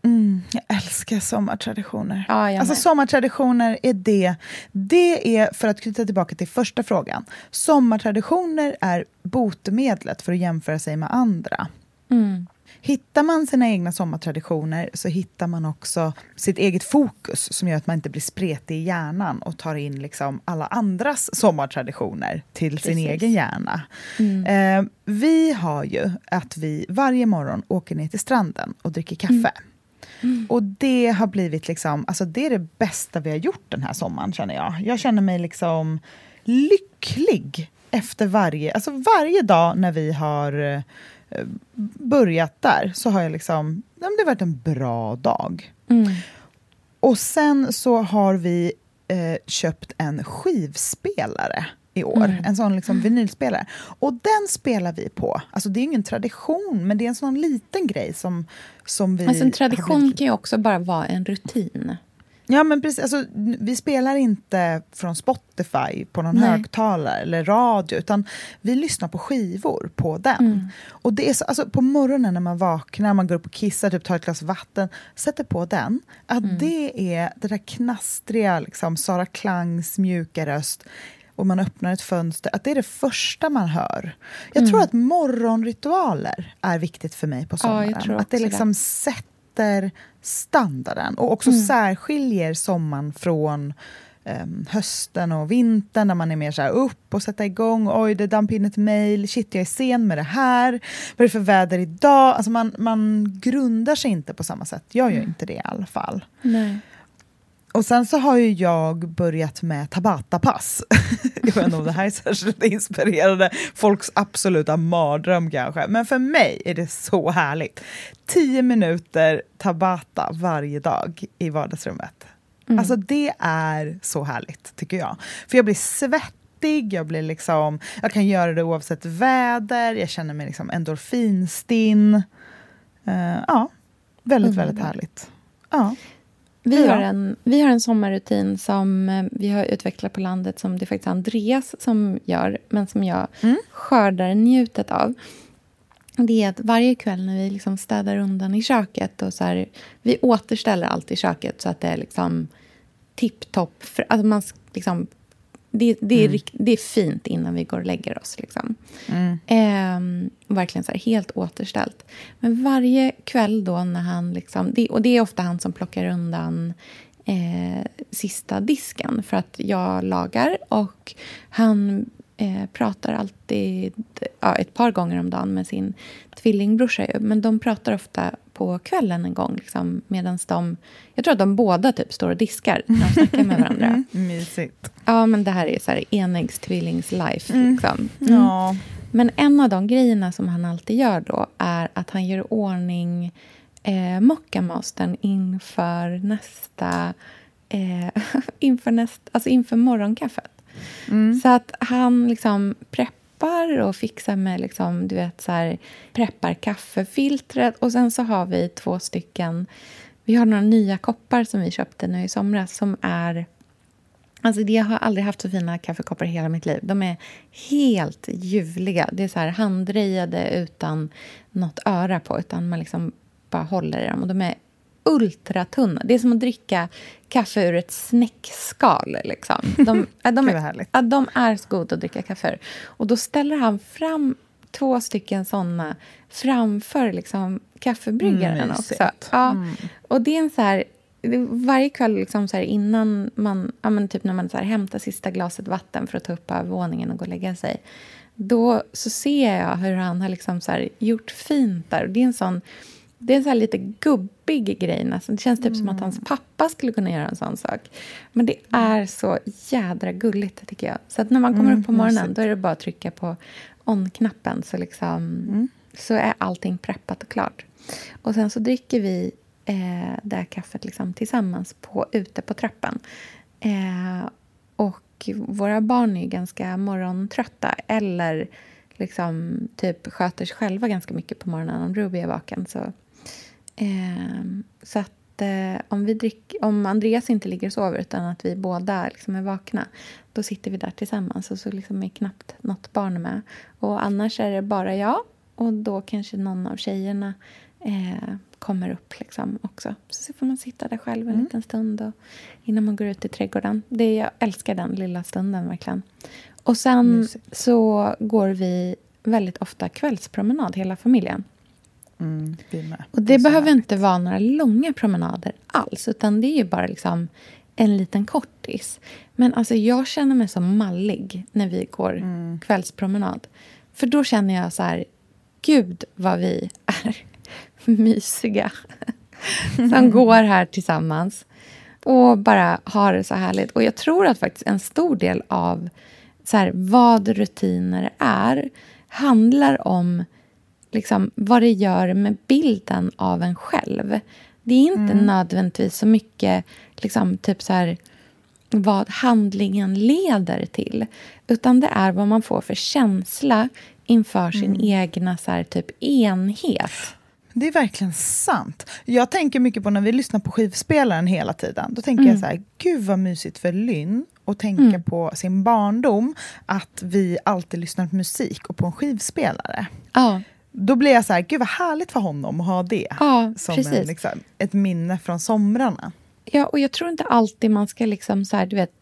Mm, jag älskar sommartraditioner. Ja, alltså sommartraditioner är det. Det är, för att knyta tillbaka till första frågan, sommartraditioner är botemedlet för att jämföra sig med andra. Mm. Hittar man sina egna sommartraditioner så hittar man också sitt eget fokus som gör att man inte blir spretig i hjärnan och tar in liksom alla andras sommartraditioner till sin Precis. egen hjärna. Mm. Eh, vi har ju att vi varje morgon åker ner till stranden och dricker kaffe. Och det har blivit liksom, alltså det är det bästa vi har gjort den här sommaren känner jag. Jag känner mig liksom lycklig efter varje, alltså varje dag när vi har eh, börjat där så har jag liksom, det har varit en bra dag. Mm. Och sen så har vi eh, köpt en skivspelare i år. Mm. En sån liksom vinylspelare. Och den spelar vi på. Alltså det är ingen tradition, men det är en sån liten grej som, som vi... Alltså en tradition kan ju också bara vara en rutin. Ja, men precis. Alltså, vi spelar inte från Spotify på någon Nej. högtalare eller radio, utan vi lyssnar på skivor på den. Mm. Och det är så, alltså, på morgonen när man vaknar, man går upp och kissar, typ tar ett glas vatten, sätter på den. Att Mm. det är det där knastriga, liksom, Sara Klangs mjuka röst, och man öppnar ett fönster, att det är det första man hör. Jag Mm. tror att morgonritualer är viktigt för mig på Ja, sommaren. tror att det också det. liksom sätter standarden och också Mm. särskiljer sommaren från em, hösten och vintern när man är mer så här upp och sätta igång. Oj, det damp in ett mejl. Shit, jag är sen med det här. Vad är det för väder idag? Alltså man, man grundar sig inte på samma sätt. Jag gör Mm. inte det i alla fall. Nej. Och sen så har ju jag börjat med Tabata-pass. jag vet inte om det här är särskilt inspirerande. Folks absoluta mardröm kanske. Men för mig är det så härligt. Tio minuter Tabata varje dag i vardagsrummet. Mm. Alltså det är så härligt tycker jag. För jag blir svettig, jag blir liksom, jag kan göra det oavsett väder, jag känner mig liksom endorfinstinn. Eh, ja, väldigt, väldigt Underbart. härligt. Ja. Vi har, en, vi har en sommarrutin som eh, vi har utvecklat på landet som det är faktiskt Andreas som gör, men som jag Mm. skördar njutet av. Det är att varje kväll när vi liksom städar undan i köket och så här, vi återställer allt i köket så att det är liksom tipptopp. Alltså man liksom, det, det, är, Mm. rikt- det är fint innan vi går och lägger oss. Liksom. Mm. Ehm, verkligen så här, helt återställt. Men varje kväll då när han... Liksom, det, och det är ofta han som plockar undan eh, sista disken för att jag lagar. Och han eh, pratar alltid ja, ett par gånger om dagen med sin tvillingbrorsa. Men de pratar ofta på kvällen en gång. Liksom, Medan de, jag tror att de båda typ står och diskar när de snackar med varandra. Mm, mysigt. Ja, men det här är så här enäggstvilings life. Mm. Liksom. Mm. Ja. Men en av de grejerna som han alltid gör då är att han gör ordning eh, mockamasten inför nästa... Eh, inför, näst, alltså inför morgonkaffet. Så att han liksom preppar och fixar med liksom, du vet, så här, preppar kaffefiltret. Och sen så har vi två stycken... Vi har några nya koppar som vi köpte nu i somras som är... Alltså jag har aldrig haft så fina kaffekoppar i hela mitt liv. De är helt ljuvliga. Det är så här handdrejade utan något öra på. Utan man liksom bara håller i dem. Och de är ultratunna. Det är som att dricka kaffe ur ett snäckskal. Liksom. De, ja, de, är, ja, de är så goda att dricka kaffe ur. Och då ställer han fram två stycken såna framför liksom, kaffebryggaren Mm, också. Ja. Och det är en så här... Varje kväll liksom så här innan man, ja, men typ när man så här hämtar sista glaset vatten för att ta upp övervåningen och gå och lägga sig då så ser jag hur han har liksom så här gjort fint där. Och det är en sån det är en här lite gubbig grej. Nästan. Det känns typ som att hans pappa skulle kunna göra en sån sak. Men det är så jädra gulligt, tycker jag. Så att när man kommer upp på morgonen då är det bara att trycka på on-knappen så, liksom, så är allting preppat och klart. Och sen så dricker vi eh, det här kaffet liksom tillsammans på, ute på trappen. Eh, och våra barn är ganska morgontrötta eller liksom typ sköter sig själva ganska mycket på morgonen om Ruby är vaken. Så, eh, så att eh, om, vi drick, om Andreas inte ligger och sover utan att vi båda liksom är vakna då sitter vi där tillsammans och så liksom är knappt något barn med. Och annars är det bara jag och då kanske någon av tjejerna eh, kommer upp liksom också. Så får man sitta där själv en liten stund och, innan man går ut i trädgården. Det, jag älskar den lilla stunden verkligen. Och sen Mysigt. så går vi väldigt ofta kvällspromenad, hela familjen. Mm, med. Och det behöver inte vara några långa promenader alls, utan det är ju bara liksom en liten kortis. Men alltså jag känner mig så mallig när vi går Mm. kvällspromenad. För då känner jag så här, gud vad vi är mysiga. Som går här tillsammans och bara har det så härligt. Och jag tror att faktiskt en stor del av så här, vad rutiner är handlar om liksom, vad det gör med bilden av en själv. Det är inte nödvändigtvis så mycket liksom, typ så här, vad handlingen leder till. Utan det är vad man får för känsla inför sin egna så här, typ enhet. Det är verkligen sant. Jag tänker mycket på när vi lyssnar på skivspelaren hela tiden. Då tänker jag så här, gud vad mysigt för Lynn att tänka på sin barndom. Att vi alltid lyssnar på musik och på en skivspelare. Ja, Då blir jag så här, gud vad härligt för honom att ha det. ja som en, liksom, ett minne från somrarna. Ja, och jag tror inte alltid man ska liksom så här, du vet,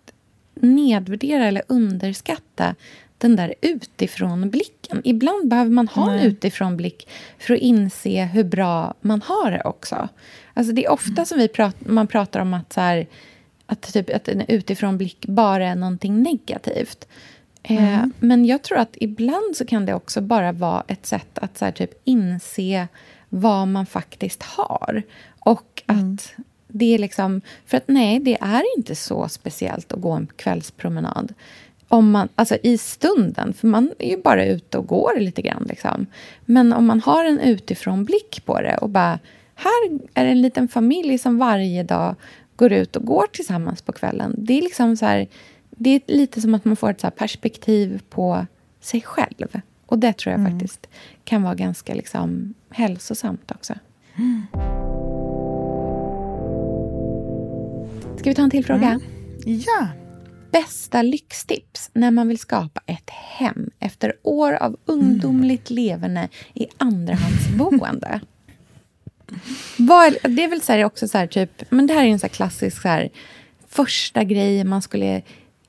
nedvärdera eller underskatta den där utifrån blicken. Ibland behöver man ha en Nej. utifrån blick för att inse hur bra man har det också. Alltså det är ofta som vi prat, man pratar om att, så här, att, typ, att en utifrån blick bara är någonting negativt. Eh, men jag tror att ibland så kan det också bara vara ett sätt att så här, typ, inse vad man faktiskt har. Och att det är liksom... För att nej, det är inte så speciellt att gå en kvällspromenad. Om man, alltså i stunden, för man är ju bara ute och går lite grann. Liksom. Men om man har en utifrån blick på det och bara... Här är det en liten familj som varje dag går ut och går tillsammans på kvällen. Det är liksom så här, det är lite som att man får ett så här perspektiv på sig själv. Och det tror jag faktiskt kan vara ganska liksom hälsosamt också. Ska vi ta en till fråga? Ja. Bästa lyxtips när man vill skapa ett hem efter år av ungdomligt leverne i andrahandsboende? Vad det är väl så också så här typ, men det här är en så klassisk så här, första grej man skulle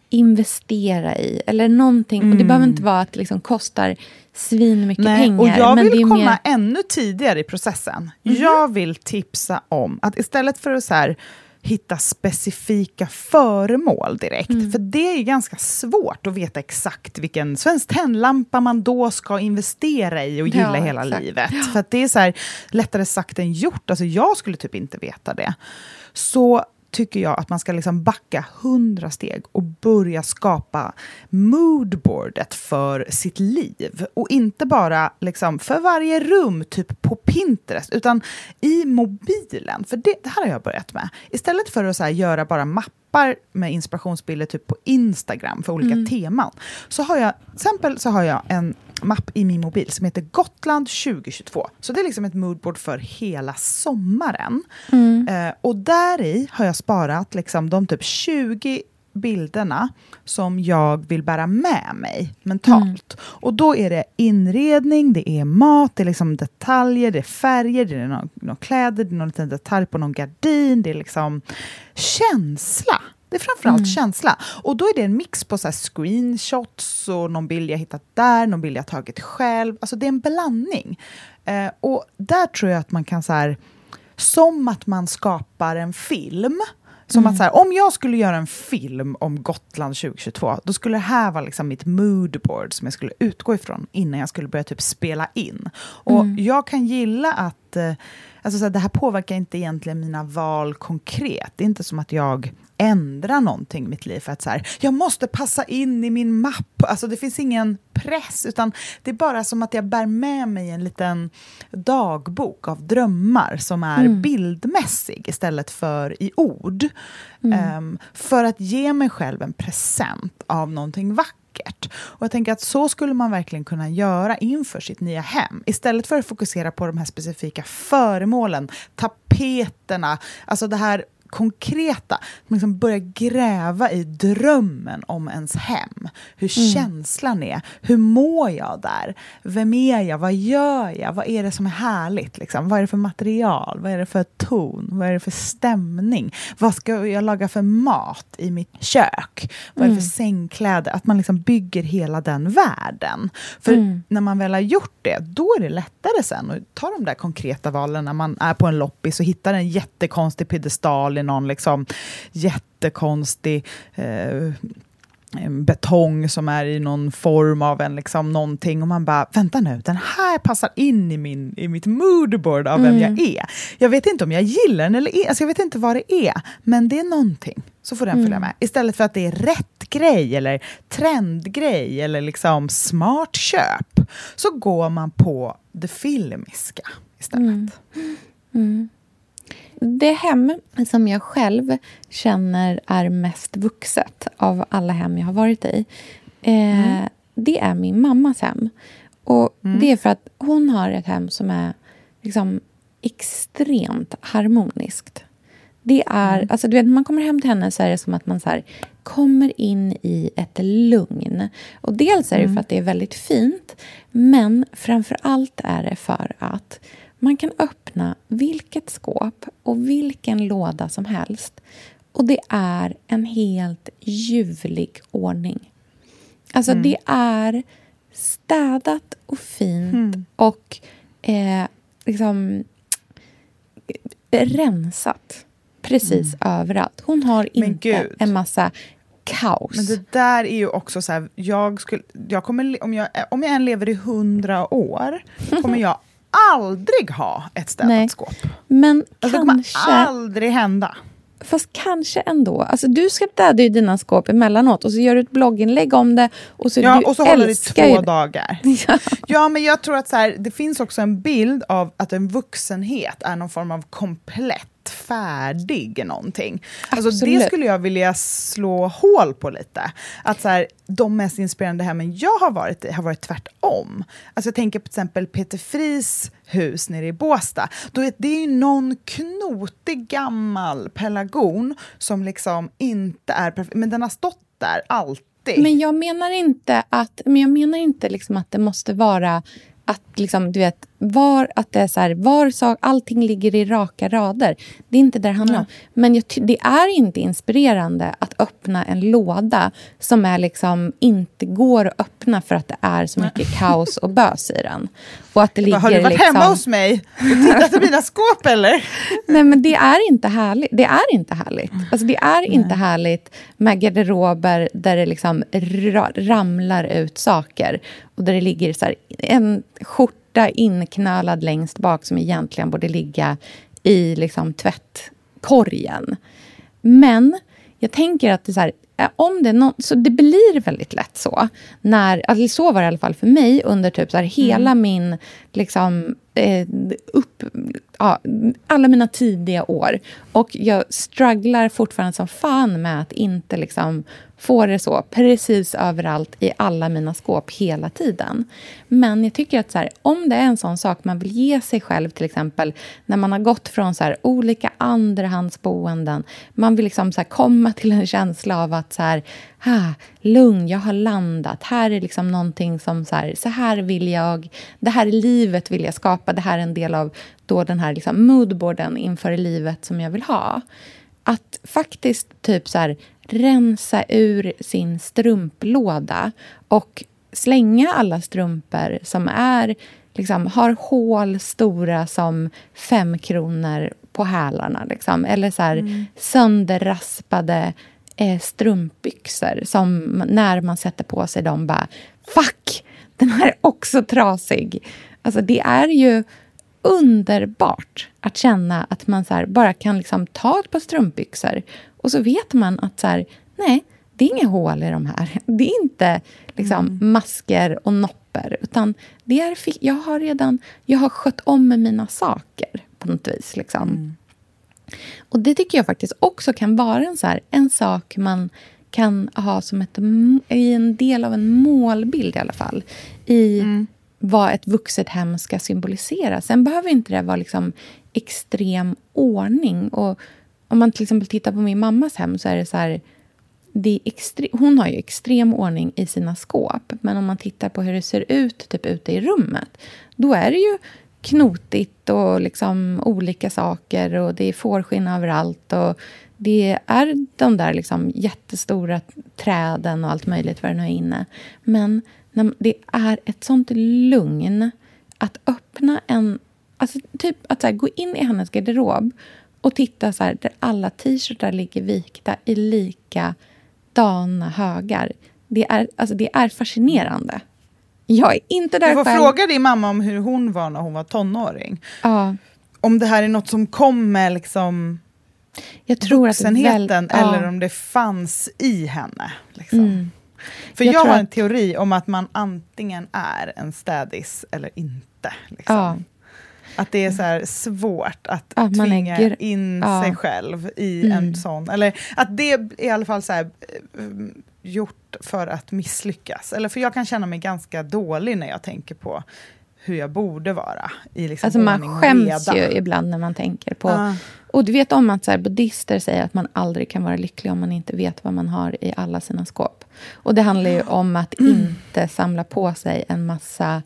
investera i. Eller någonting. Och det behöver inte vara att det liksom kostar svin mycket Nej, pengar. och jag men vill det är komma mer, ännu tidigare i processen. Jag vill tipsa om att istället för att så här, hitta specifika föremål direkt. Mm. För det är ganska svårt att veta exakt vilken svensk tändlampa man då ska investera i och gilla Ja, hela exakt. livet. För att det är så här, lättare sagt än gjort. Alltså jag skulle typ inte veta det. Så tycker jag att man ska liksom backa hundra steg och börja skapa moodboardet för sitt liv. Och inte bara liksom för varje rum, typ på Pinterest, utan i mobilen. För det, det här har jag börjat med. Istället för att så göra bara mappar med inspirationsbilder typ på Instagram för olika teman, så har jag, till exempel så har jag en mapp i min mobil som heter Gotland 2022. Så det är liksom ett moodboard för hela sommaren. Eh, och där i har jag sparat liksom de typ 20 bilderna som jag vill bära med mig mentalt. Och då är det inredning, det är mat, det är liksom detaljer, det är färger, det är några några kläder, det är någon liten detalj på någon gardin, det är liksom känsla. Det är framförallt känsla. Och då är det en mix på så screenshots och någon bild jag hittat där, någon bild jag tagit själv. Alltså det är en blandning. Eh, och där tror jag att man kan så här, som att man skapar en film. Som att så här, om jag skulle göra en film om Gotland 2022, då skulle det här vara liksom mitt moodboard som jag skulle utgå ifrån innan jag skulle börja typ spela in. Och jag kan gilla att eh, alltså så här, det här påverkar inte egentligen mina val konkret. Det är inte som att jag ändrar någonting i mitt liv för att så här, jag måste passa in i min mapp. Alltså det finns ingen press, utan det är bara som att jag bär med mig en liten dagbok av drömmar som är bildmässig istället för i ord. Ehm, för att ge mig själv en present av någonting vackert. Och jag tänker att så skulle man verkligen kunna göra inför sitt nya hem. Istället för att fokusera på de här specifika föremålen, tapeterna, alltså det här konkreta, liksom börja gräva i drömmen om ens hem. Hur känslan är, hur mår jag där? Vem är jag? Vad gör jag? Vad är det som är härligt? Liksom? Vad är det för material? Vad är det för ton? Vad är det för stämning? Vad ska jag laga för mat i mitt kök? Vad är det för sängkläder? Att man liksom bygger hela den världen. För när man väl har gjort det, då är det lättare sen att ta de där konkreta valen när man är på en loppis och hittar en jättekonstig piedestal i någon liksom jättekonstig eh, en betong som är i någon form av en liksom någonting och man bara, vänta nu, den här passar in i, min, i mitt moodboard av vem jag är. Jag vet inte om jag gillar den eller alltså jag vet inte vad det är, men det är någonting. Så får den följa med. Istället för att det är rätt grej eller trendgrej eller liksom smart köp, så går man på det filmiska istället. Det hem som jag själv känner är mest vuxet av alla hem jag har varit i, eh, det är min mammas hem. Och Det är för att hon har ett hem som är liksom extremt harmoniskt. Det är, alltså du vet, när man kommer hem till henne så är det som att man så här, kommer in i ett lugn. Och dels är det för att det är väldigt fint, men framför allt är det för att man kan öppna vilket skåp och vilken låda som helst och det är en helt ljuvlig ordning. Alltså det är städat och fint och eh, liksom rensat precis överallt. Hon har inte en massa kaos. Men det där är ju också så här, jag skulle, jag kommer, om, jag, om jag än lever i hundra år, kommer jag aldrig ha ett städat Nej. skåp. Men Alltså, det kommer kanske... aldrig hända. Fast kanske ändå. Alltså, du städar ju dina skåp emellanåt och så gör du ett blogginlägg om det. Och så, Ja, du och så håller det två dagar. Ja. Ja, men jag tror att så här, det finns också en bild av att en vuxenhet är någon form av komplett färdig någonting. Alltså, det skulle jag vilja slå hål på lite. Att så här, de mest inspirerande hemmen jag har varit i har varit tvärtom. Alltså, jag tänker på till exempel Peter Fris hus nere i Båstad. Då är, det är ju någon knotig gammal pelargon som liksom inte är perfekt, men den har stått där alltid. Men jag menar inte att, men jag menar inte liksom att det måste vara att liksom, du vet, var, att det är så här, var sak, allting ligger i raka rader. Det är inte det det handlar om. Men jag, det är inte inspirerande att öppna en låda som är liksom inte går att öppna för att det är så mycket kaos och bös i den. Och att det ligger Har du varit liksom, hemma hos mig och tittat i mina skåp eller? Nej, men det är inte härligt. Det är inte härligt. Alltså, det är inte härligt med garderober där det liksom ra ramlar ut saker. Och där det ligger så här, en skjorta inknölad längst bak som egentligen borde ligga i liksom, tvättkorgen. Men jag tänker att det, så här, om det, är nå- så det blir väldigt lätt så. När, alltså så var det i alla fall för mig under typ så här, hela min... Liksom, eh, upp, ja, alla mina tidiga år. Och jag strugglar fortfarande som fan med att inte liksom, få det så precis överallt i alla mina skåp hela tiden. Men jag tycker att så här, om det är en sån sak man vill ge sig själv till exempel när man har gått från så här, olika andrahandsboenden. Man vill liksom så här, komma till en känsla av att så här, ah, lugn, jag har landat. Här är liksom någonting som så här, så här vill jag, det här livet vill jag skapa. Det här är en del av då den här liksom moodboarden inför livet som jag vill ha. Att faktiskt typ så här, rensa ur sin strumplåda och slänga alla strumpor som är, liksom, har hål stora som fem kronor på hälarna. Liksom. Eller så här, sönderraspade eh, strumpbyxor som när man sätter på sig dem bara fuck, den här är också trasig. Alltså det är ju underbart att känna att man så bara kan liksom ta ett par strumpbyxor och så vet man att så här, nej, det är inga hål i de här. Det är inte liksom, masker och nopper. Utan det är, jag har redan jag har skött om med mina saker på något vis. Liksom. Och det tycker jag faktiskt också kan vara en, så här, en sak man kan ha som ett, i en del av en målbild i alla fall. I vad ett vuxet hem ska symbolisera. Sen behöver inte det vara liksom extrem ordning. Och om man till exempel tittar på min mammas hem så är det så här... Det är extre- hon har ju extrem ordning i sina skåp. Men om man tittar på hur det ser ut typ ute i rummet då är det ju knotigt och liksom olika saker och det är fårskinn överallt. Och det är de där liksom jättestora träden och allt möjligt vad det nu är inne. Men när det är ett sånt lugn att öppna en... Alltså typ att så här, gå in i hennes garderob och titta så här, där alla t-shirtar ligger vikta i likadana högar. Det är, alltså, det är fascinerande. Jag är inte där Du får själv. fråga din mamma om hur hon var när hon var tonåring. Ja, Om det här är något som kom med liksom jag tror vuxenheten väl- ja. eller om det fanns i henne. Liksom. Mm. För Jag jag, har en teori om att man antingen är en städis eller inte. Liksom. Ja. Att det är så här svårt att Att tvinga gr- in Ja. sig själv i Mm. en sån. Eller att det är i alla fall så här, eh, gjort för att misslyckas. Eller för jag kan känna mig ganska dålig när jag tänker på hur jag borde vara i liksom Alltså man skäms reda. ju ibland när man tänker på... Ja. Och du vet om att så här, buddhister säger att man aldrig kan vara lycklig om man inte vet vad man har i alla sina skåp. Och det handlar ju om att Mm. inte samla på sig en massa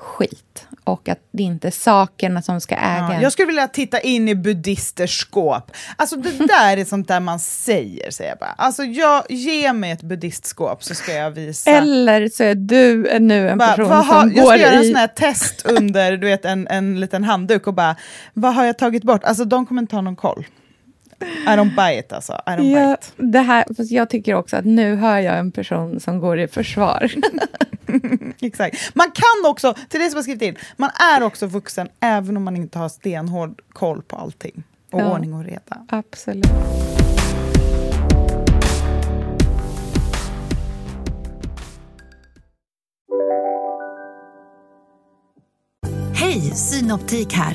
skit. Och att det inte är sakerna som ska äga Ja, jag skulle vilja titta in i buddhisters skåp. Alltså det där är sånt där man säger, säger jag bara. Alltså jag, ge mig ett buddhistskåp så ska jag visa. Eller så är du nu en Bara, person har, som jag går ska göra en i... sån här test under du vet, en, en liten handduk och bara, vad har jag tagit bort? Alltså de kommer inte ha någon koll. I don't buy it alltså. I don't buy Ja, it. det här, fast jag tycker också att nu hör jag en person som går i försvar. Exakt. Man kan också, till det som jag skrivit in, man är också vuxen även om man inte har stenhård koll på allting. Och Ja. ordning och reda. Absolut. Hej, Synoptik här.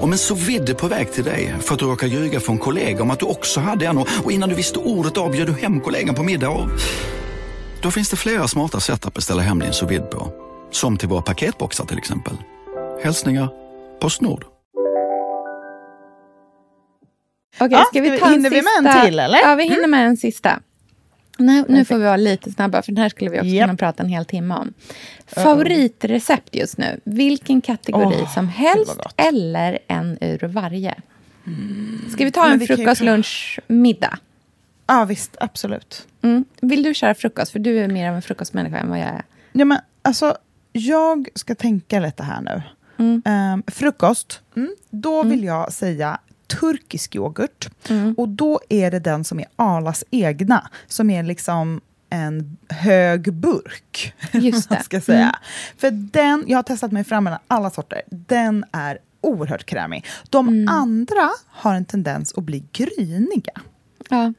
Om en så vidde på väg till dig för att du råkar ljuga från kollega om att du också hade en och innan du visste ordet av du hem kollegan på middag och... Då finns det flera smarta sätt att beställa hem din sous på. Som till våra paketboxar till exempel. Hälsningar Postnord. Okej, Ja, ska vi ta en hinner vi sista? med en till, eller? Ja, vi hinner med en sista. Nu, nu får vi vara lite snabba, för den här skulle vi också Japp. kunna prata en hel timme om. Favoritrecept just nu? Vilken kategori Åh, som helst eller en ur varje? Ska vi ta en ju frukost, prova. lunch, middag? Ja, visst. Absolut. Mm. Vill du köra frukost? För du är mer av en frukostmänniska än vad jag är. Ja, men, alltså, jag ska tänka lite här nu. Mm. Ehm, frukost, mm, då vill jag säga turkisk yoghurt. Mm. Och då är det den som är Arlas egna, som är liksom en hög burk. Just det. ska säga. För den, jag har testat mig fram mellan alla sorter, den är oerhört krämig. De Mm. andra har en tendens att bli gryniga. Ja,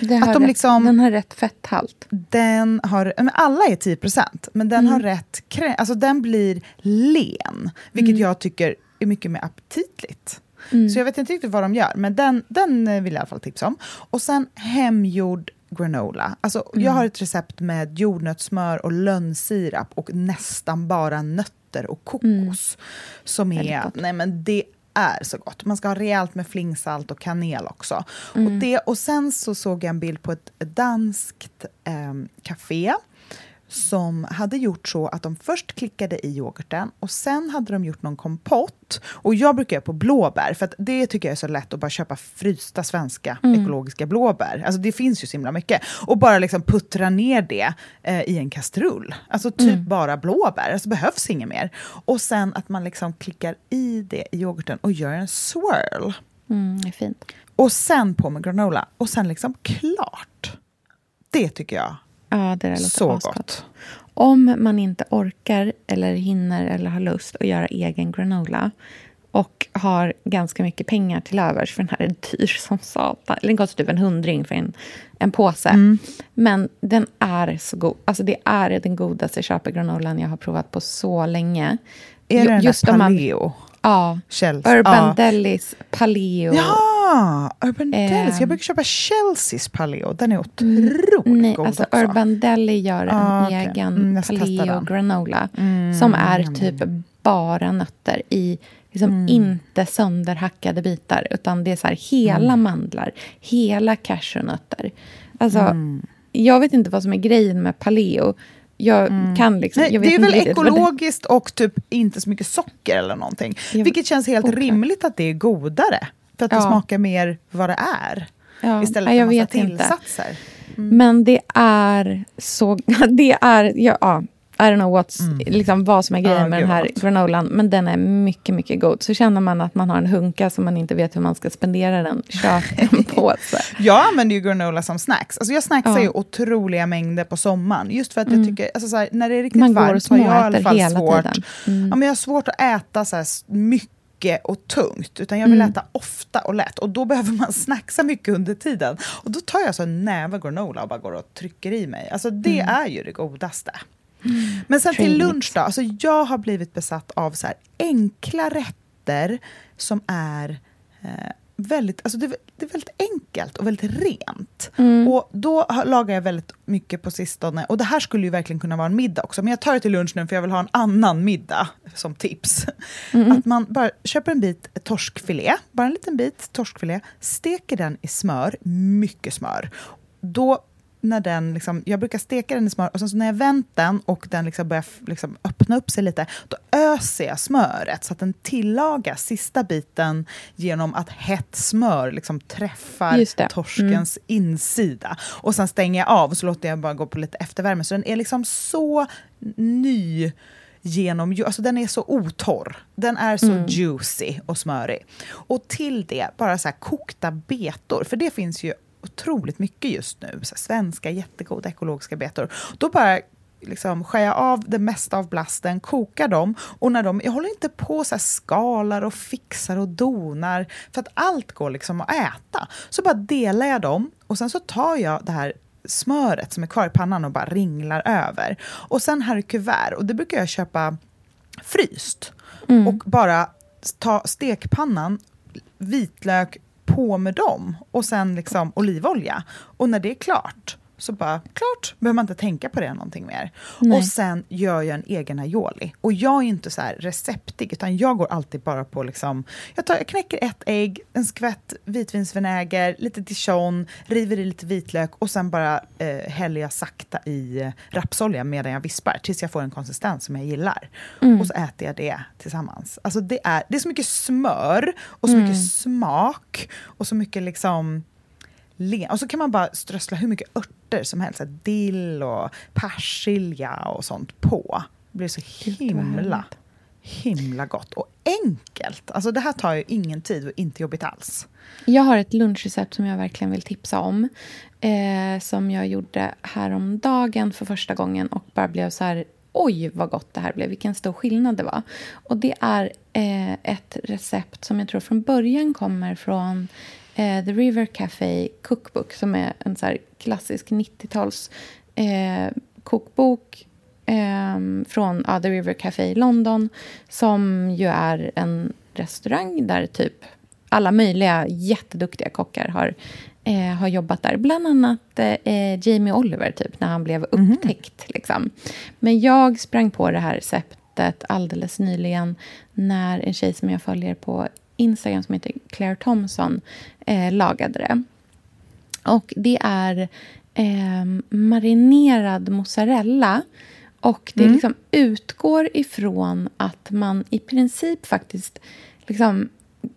Att de rätt, liksom- den har rätt fetthalt. Den har, men alla är 10% men den Mm. har rätt krä, alltså den blir len, vilket jag tycker är mycket mer aptitligt. Mm. Så jag vet inte riktigt vad de gör, men den, den eh, vill jag i alla fall tipsa om. Och sen hemgjord granola. Alltså, Mm. Jag har ett recept med jordnötssmör och lönnsirap och nästan bara nötter och kokos. Som Mm. Väldigt är, nej men det är så gott. Man ska ha rejält med flingsalt och kanel också. Mm. Och, det, och sen så såg jag en bild på ett danskt eh, café som hade gjort så att de först klickade i yoghurten och sen hade de gjort någon kompott. Och jag brukar göra på blåbär, för att det tycker jag är så lätt att bara köpa frysta svenska ekologiska blåbär. Alltså det finns ju så himla mycket. Och bara liksom puttra ner det eh, i en kastrull. Alltså typ bara blåbär, alltså behövs inget mer. Och sen att man liksom klickar i det i yoghurten och gör en swirl. Mm, det är fint. Och sen på med granola. Och sen liksom klart. Det tycker jag Ja, det där låter så asgott. gott. Om man inte orkar eller hinner eller har lust att göra egen granola och har ganska mycket pengar till övers, för den här är dyr som satan. Den kostar typ en hundring för en, en påse. Mm. Men den är så god. Alltså det är den godaste köpegranolan jag har provat på så länge. Är det den just där om man- paleo? Ja. Chelsea? Urban ja. Delis Paleo. Ja, Urban Delis. Ehm. Jag brukar köpa Chelseas paleo. Den är otroligt Nej, god alltså också. Urban Deli gör en Ah, egen Mm, ska testa paleo granola som är typ bara nötter i liksom Mm. inte sönderhackade bitar utan det är så här hela Mm. mandlar, hela cashewnötter. Alltså, Mm. jag vet inte vad som är grejen med paleo. Jag kan liksom... Nej, jag det är väl vad det- ekologiskt och typ inte så mycket socker eller någonting. Jag- Vilket känns helt oklart. rimligt att det är godare. För att det Ja. smakar mer vad det är. Ja, Istället för jag massa tillsatser. Men det är så... Det är... Ja, ja, I don't know what's, liksom, vad som är grejen Mm. Ja, med den här gott. granolan. Men den är mycket, mycket god. Så känner man att man har en hunka som man inte vet hur man ska spendera den. Köp en påse. Jag använder ju granola som snacks. Alltså jag snacksar Ja. Mm. ju otroliga mängder på sommaren. Just för att jag tycker, alltså så här, när det är riktigt Man varmt har jag i alla fall svårt. Mm. ja, men jag har svårt att äta så här mycket och tungt. Utan jag vill Mm. äta ofta och lätt. Och då behöver man snacksa mycket under tiden. Och då tar jag så en näve granola och bara går och trycker i mig. Alltså det är ju det godaste. Men sen till lunch då. Alltså jag har blivit besatt av så här enkla rätter som är eh, väldigt, alltså det, det är väldigt enkelt och väldigt rent. Och då lagar jag väldigt mycket på sistone. Och det här skulle ju verkligen kunna vara en middag också. Men jag tar det till lunch nu för jag vill ha en annan middag som tips. Att man bara köper en bit torskfilé, bara en liten bit torskfilé, steker den i smör, mycket smör. Då när den liksom, jag brukar steka den i smör och sen så när jag vänt den och den liksom börjar liksom öppna upp sig lite, då öser jag smöret så att den tillagar sista biten genom att hett smör liksom träffar det. torskens insida. Och sen stänger jag av och så låter jag bara gå på lite eftervärme. Så den är liksom så ny genom, alltså den är så otorr. Den är så juicy och smörig. Och till det, bara så här kokta betor, för det finns ju otroligt mycket just nu. Så svenska jättegoda ekologiska betor. Då bara liksom skär av det mesta av blasten, kokar dem och när de, jag håller inte på så skalar och fixar och donar för att allt går liksom att äta. Så bara delar jag dem och sen så tar jag det här smöret som är kvar i pannan och bara ringlar över. Och sen här i kuvert, och det brukar jag köpa fryst. Och bara ta stekpannan, vitlök, på med dem och sen liksom olivolja. Och när det är klart, så bara klart, behöver man inte tänka på det någonting mer. Nej. Och sen gör jag en egen aioli. Och jag är inte så här receptig, utan jag går alltid bara på liksom, jag, tar, jag knäcker ett ägg, en skvätt vitvinsvinäger, lite dijon, river i lite vitlök och sen bara eh, häller jag sakta i rapsolja medan jag vispar tills jag får en konsistens som jag gillar. Mm. Och så äter jag det tillsammans. Alltså det är, det är så mycket smör och så Mm. mycket smak och så mycket liksom le- och så kan man bara strössla hur mycket örter som helst. Dill och persilja och sånt på. Det blir så himla, himla gott. Och enkelt. Alltså det här tar ju ingen tid och inte jobbigt alls. Jag har ett lunchrecept som jag verkligen vill tipsa om. Eh, som jag gjorde häromdagen för första gången och bara blev så här... Oj, vad gott det här blev. Vilken stor skillnad det var. Och Det är eh, ett recept som jag tror från början kommer från eh, The River Café Cookbook som är en så klassisk 90-tals eh, kokbok eh, från ja, The River Café i London som ju är en restaurang där typ alla möjliga jätteduktiga kockar har, eh, har jobbat där. Bland annat eh, Jamie Oliver, typ, när han blev upptäckt. Liksom. Men jag sprang på det här receptet alldeles nyligen när en tjej som jag följer på Instagram som heter Claire Thompson eh, lagade det. Och det är eh, marinerad mozzarella. Och det liksom utgår ifrån att man i princip faktiskt liksom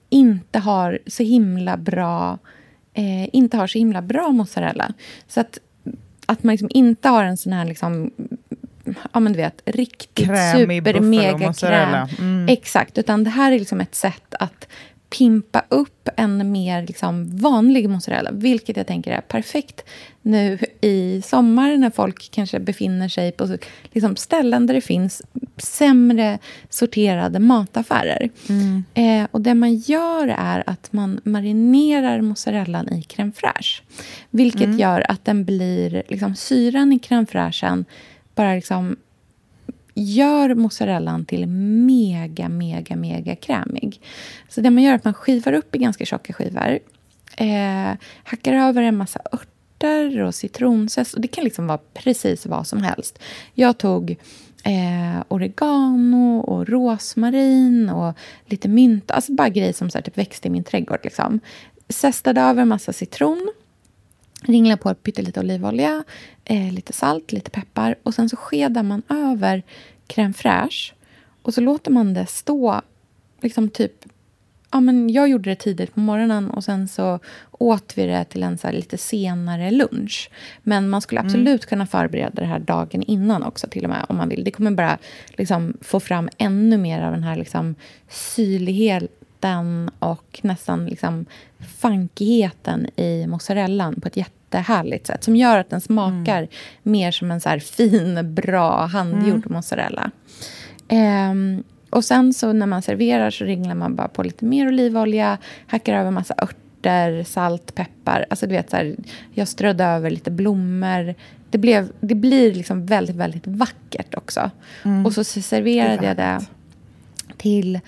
inte har så himla bra eh, inte har så himla bra mozzarella. Så att, att man liksom inte har en sån här liksom, ja men du vet, riktigt Krämig super mega kräm. Mm. Exakt, utan det här är liksom ett sätt att pimpa upp en mer liksom vanlig mozzarella, vilket jag tänker är perfekt nu i sommar när folk kanske befinner sig på liksom ställen där det finns sämre sorterade mataffärer. Eh, och det man gör är att man marinerar mozzarellan i crème fraîche. Vilket gör att den blir, liksom, syran i crème fraîchen bara liksom gör mozzarellan till mega, mega, mega krämig. Så det man gör är att man skivar upp i ganska tjocka skivor. Eh, hackar över en massa örter och citronzest. Och det kan liksom vara precis vad som helst. Jag tog eh, oregano och rosmarin och lite mynta. Alltså bara grejer som så här, typ växte i min trädgård. Liksom. Zestade över en massa citron. Ringla på pyttelite olivolja, eh, lite salt, lite peppar. Och sen så skedar man över crème fraîche. Och så låter man det stå liksom typ... Ja, men jag gjorde det tidigt på morgonen och sen så åt vi det till en så lite senare lunch. Men man skulle absolut kunna förbereda det här dagen innan också till och med om man vill. Det kommer bara liksom få fram ännu mer av den här liksom syrligheten och nästan liksom funkigheten i mozzarellan på ett jättehärligt sätt som gör att den smakar mer som en så fin, bra, handgjord mozzarella. Ehm, och sen så när man serverar så ringlar man bara på lite mer olivolja, hackar över massa örter, salt, peppar. Alltså du vet så här, jag strödde över lite blommor. Det, blev, det blir liksom väldigt, väldigt vackert också. Och så serverade jag det till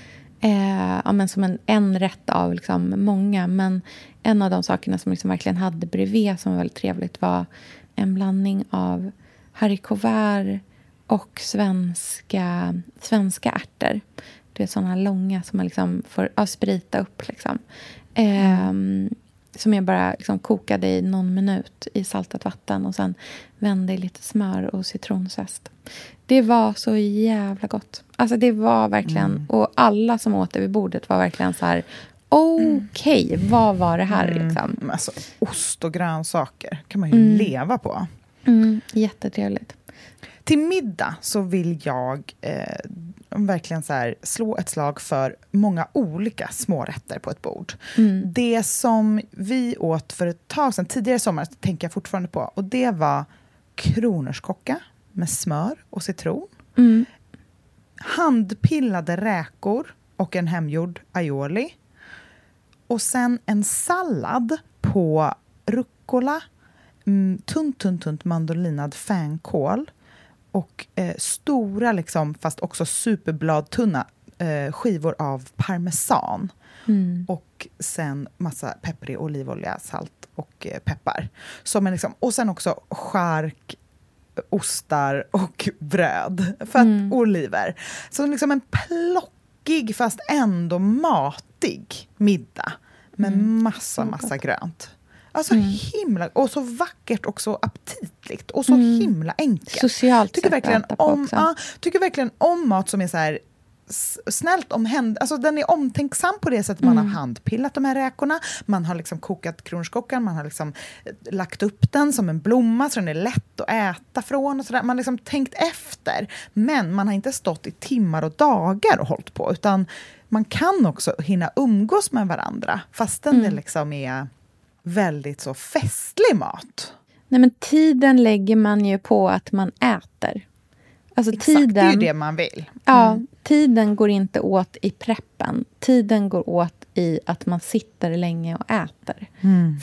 eh, ja, men som en, en rätt av liksom många. Men en av de sakerna som liksom verkligen hade bredvid som var väldigt trevligt var en blandning av haricots verts och svenska, svenska ärtor. Du är såna långa som man liksom får ja, sprita upp. Liksom. Ehm, som jag bara liksom kokade i någon minut i saltat vatten och sen vände i lite smör och citronzest. Det var så jävla gott. Alltså det var verkligen... Och alla som åt det vid bordet var verkligen så här... Okej, vad var det här? Liksom? Men Alltså, ost och grönsaker kan man ju Mm. leva på. Mm, jättetrevligt. Till middag så vill jag eh, verkligen så här, slå ett slag för många olika smårätter på ett bord. Mm. Det som vi åt för ett tag sedan, tidigare i sommar, tänker jag fortfarande på. Och det var kronärtskocka med smör och citron. Mm. Handpillade räkor och en hemgjord aioli. Och sen en sallad på rucola, mm, tunt, tunt, tunt mandolinad fänkål och eh, stora, liksom, fast också superbladtunna eh, skivor av parmesan. Mm. Och sen massa pepprig olivolja, salt och eh, peppar. Som är liksom, och sen också chark, ostar och bröd. För att, Mm. Oliver. Så liksom en plockig fast ändå matig middag. Med Mm. massa, massa grönt. Alltså Mm. himla... Och så vackert och så aptitligt. Och så Mm. himla enkelt Socialt tycker verkligen, om, ja, tycker verkligen om mat som är så här snällt omhänd... Alltså den är omtänksam på det sättet man Mm. har handpillat de här räkorna, man har liksom kokat kronärtskockan, man har liksom eh, lagt upp den som en blomma så den är lätt att äta från. Och så där. Man har liksom tänkt efter, men man har inte stått i timmar och dagar och hållit på, utan man kan också hinna umgås med varandra, fastän Mm. det liksom är väldigt så festlig mat. Nej, men tiden lägger man ju på att man äter. Alltså Exakt, tiden, det är ju det man vill. Ja, tiden går inte åt i preppen. Tiden går åt i att man sitter länge och äter.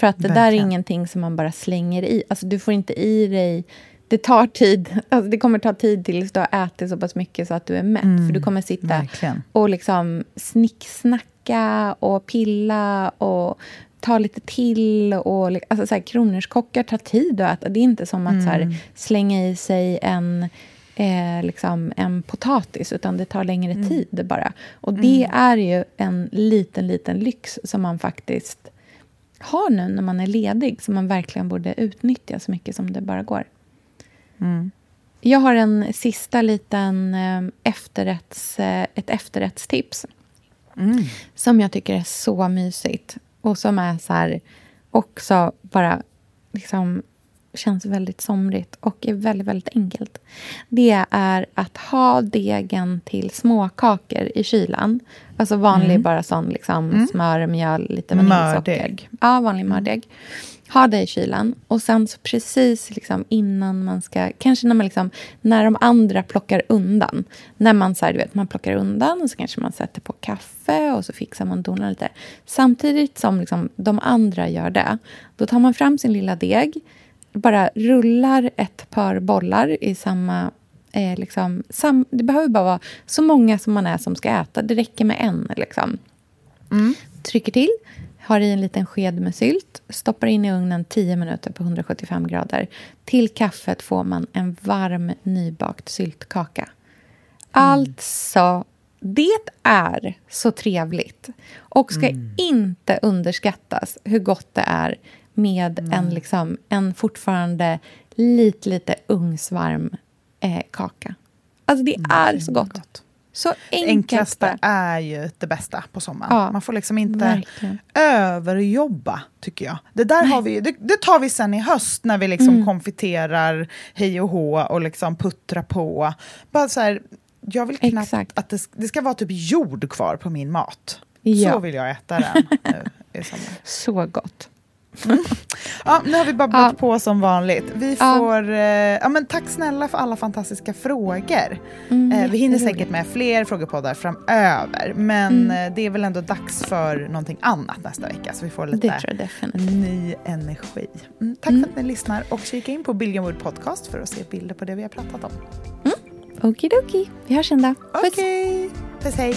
För att det där är verkligen. ingenting som man bara slänger i. Alltså du får inte i dig... Det tar tid. Alltså det kommer ta tid tills du har ätit så pass mycket så att du är mätt. För du kommer sitta Verkligen. och liksom snicksnacka och pilla och ta lite till. Och, alltså så här, kronärtskockar tar tid att äta. Det är inte som att så här, slänga i sig en, eh, liksom, en potatis, utan det tar längre tid bara. Och det är ju en liten, liten lyx som man faktiskt har nu när man är ledig, som man verkligen borde utnyttja så mycket som det bara går. Jag har en sista liten eh, efterrätts, eh, ett efterrättstips. Som jag tycker är så mysigt. Och som är så här också bara liksom känns väldigt somrigt och är väldigt, väldigt enkelt. Det är att ha degen till småkakor i kylan. Alltså vanlig bara sån liksom smör, mjöl, lite vaniljsocker. Mördeg. Ja, vanlig mördeg. Ha det i kylan. Och sen så precis liksom innan man ska... Kanske när man liksom... När de andra plockar undan. När man så här, du vet, man plockar undan och så kanske man sätter på kaffe och så fixar man donar lite. Samtidigt som liksom de andra gör det, då tar man fram sin lilla deg, bara rullar ett par bollar i samma... Eh, liksom, sam, det behöver bara vara så många som man är som ska äta. Det räcker med en. Liksom trycker till, har i en liten sked med sylt, stoppar in i ugnen 10 minuter på 175 grader. Till kaffet får man en varm nybakt syltkaka. Alltså, det är så trevligt och ska inte underskattas hur gott det är med en, liksom, en fortfarande lite, lite ugnsvarm eh, kaka. Alltså, det är så gott. Så Det enkelt enklaste är ju det bästa på sommaren. Ja, Man får liksom inte verkligen. överjobba, tycker jag. Det där har vi, det, det tar vi sen i höst när vi liksom Mm. konfiterar hej och hå och liksom puttrar på. Bara så här, jag vill knappt Exakt. att det, det ska vara typ jord kvar på min mat. Ja. Så vill jag äta den nu i sommar. Så gott. Ja, nu har vi babblat Ja. på som vanligt. Vi Ja. får... Eh, ja, men tack snälla för alla fantastiska frågor. Mm, eh, vi hinner säkert med fler frågepoddar framöver. Men Mm. eh, det är väl ändå dags för någonting annat nästa vecka. Så vi får lite ny energi. Mm, tack för att ni lyssnar och kika in på Billionwood Podcast för att se bilder på det vi har pratat om. Okidoki. Vi hörs sen då. Puss. Okej, puss hej.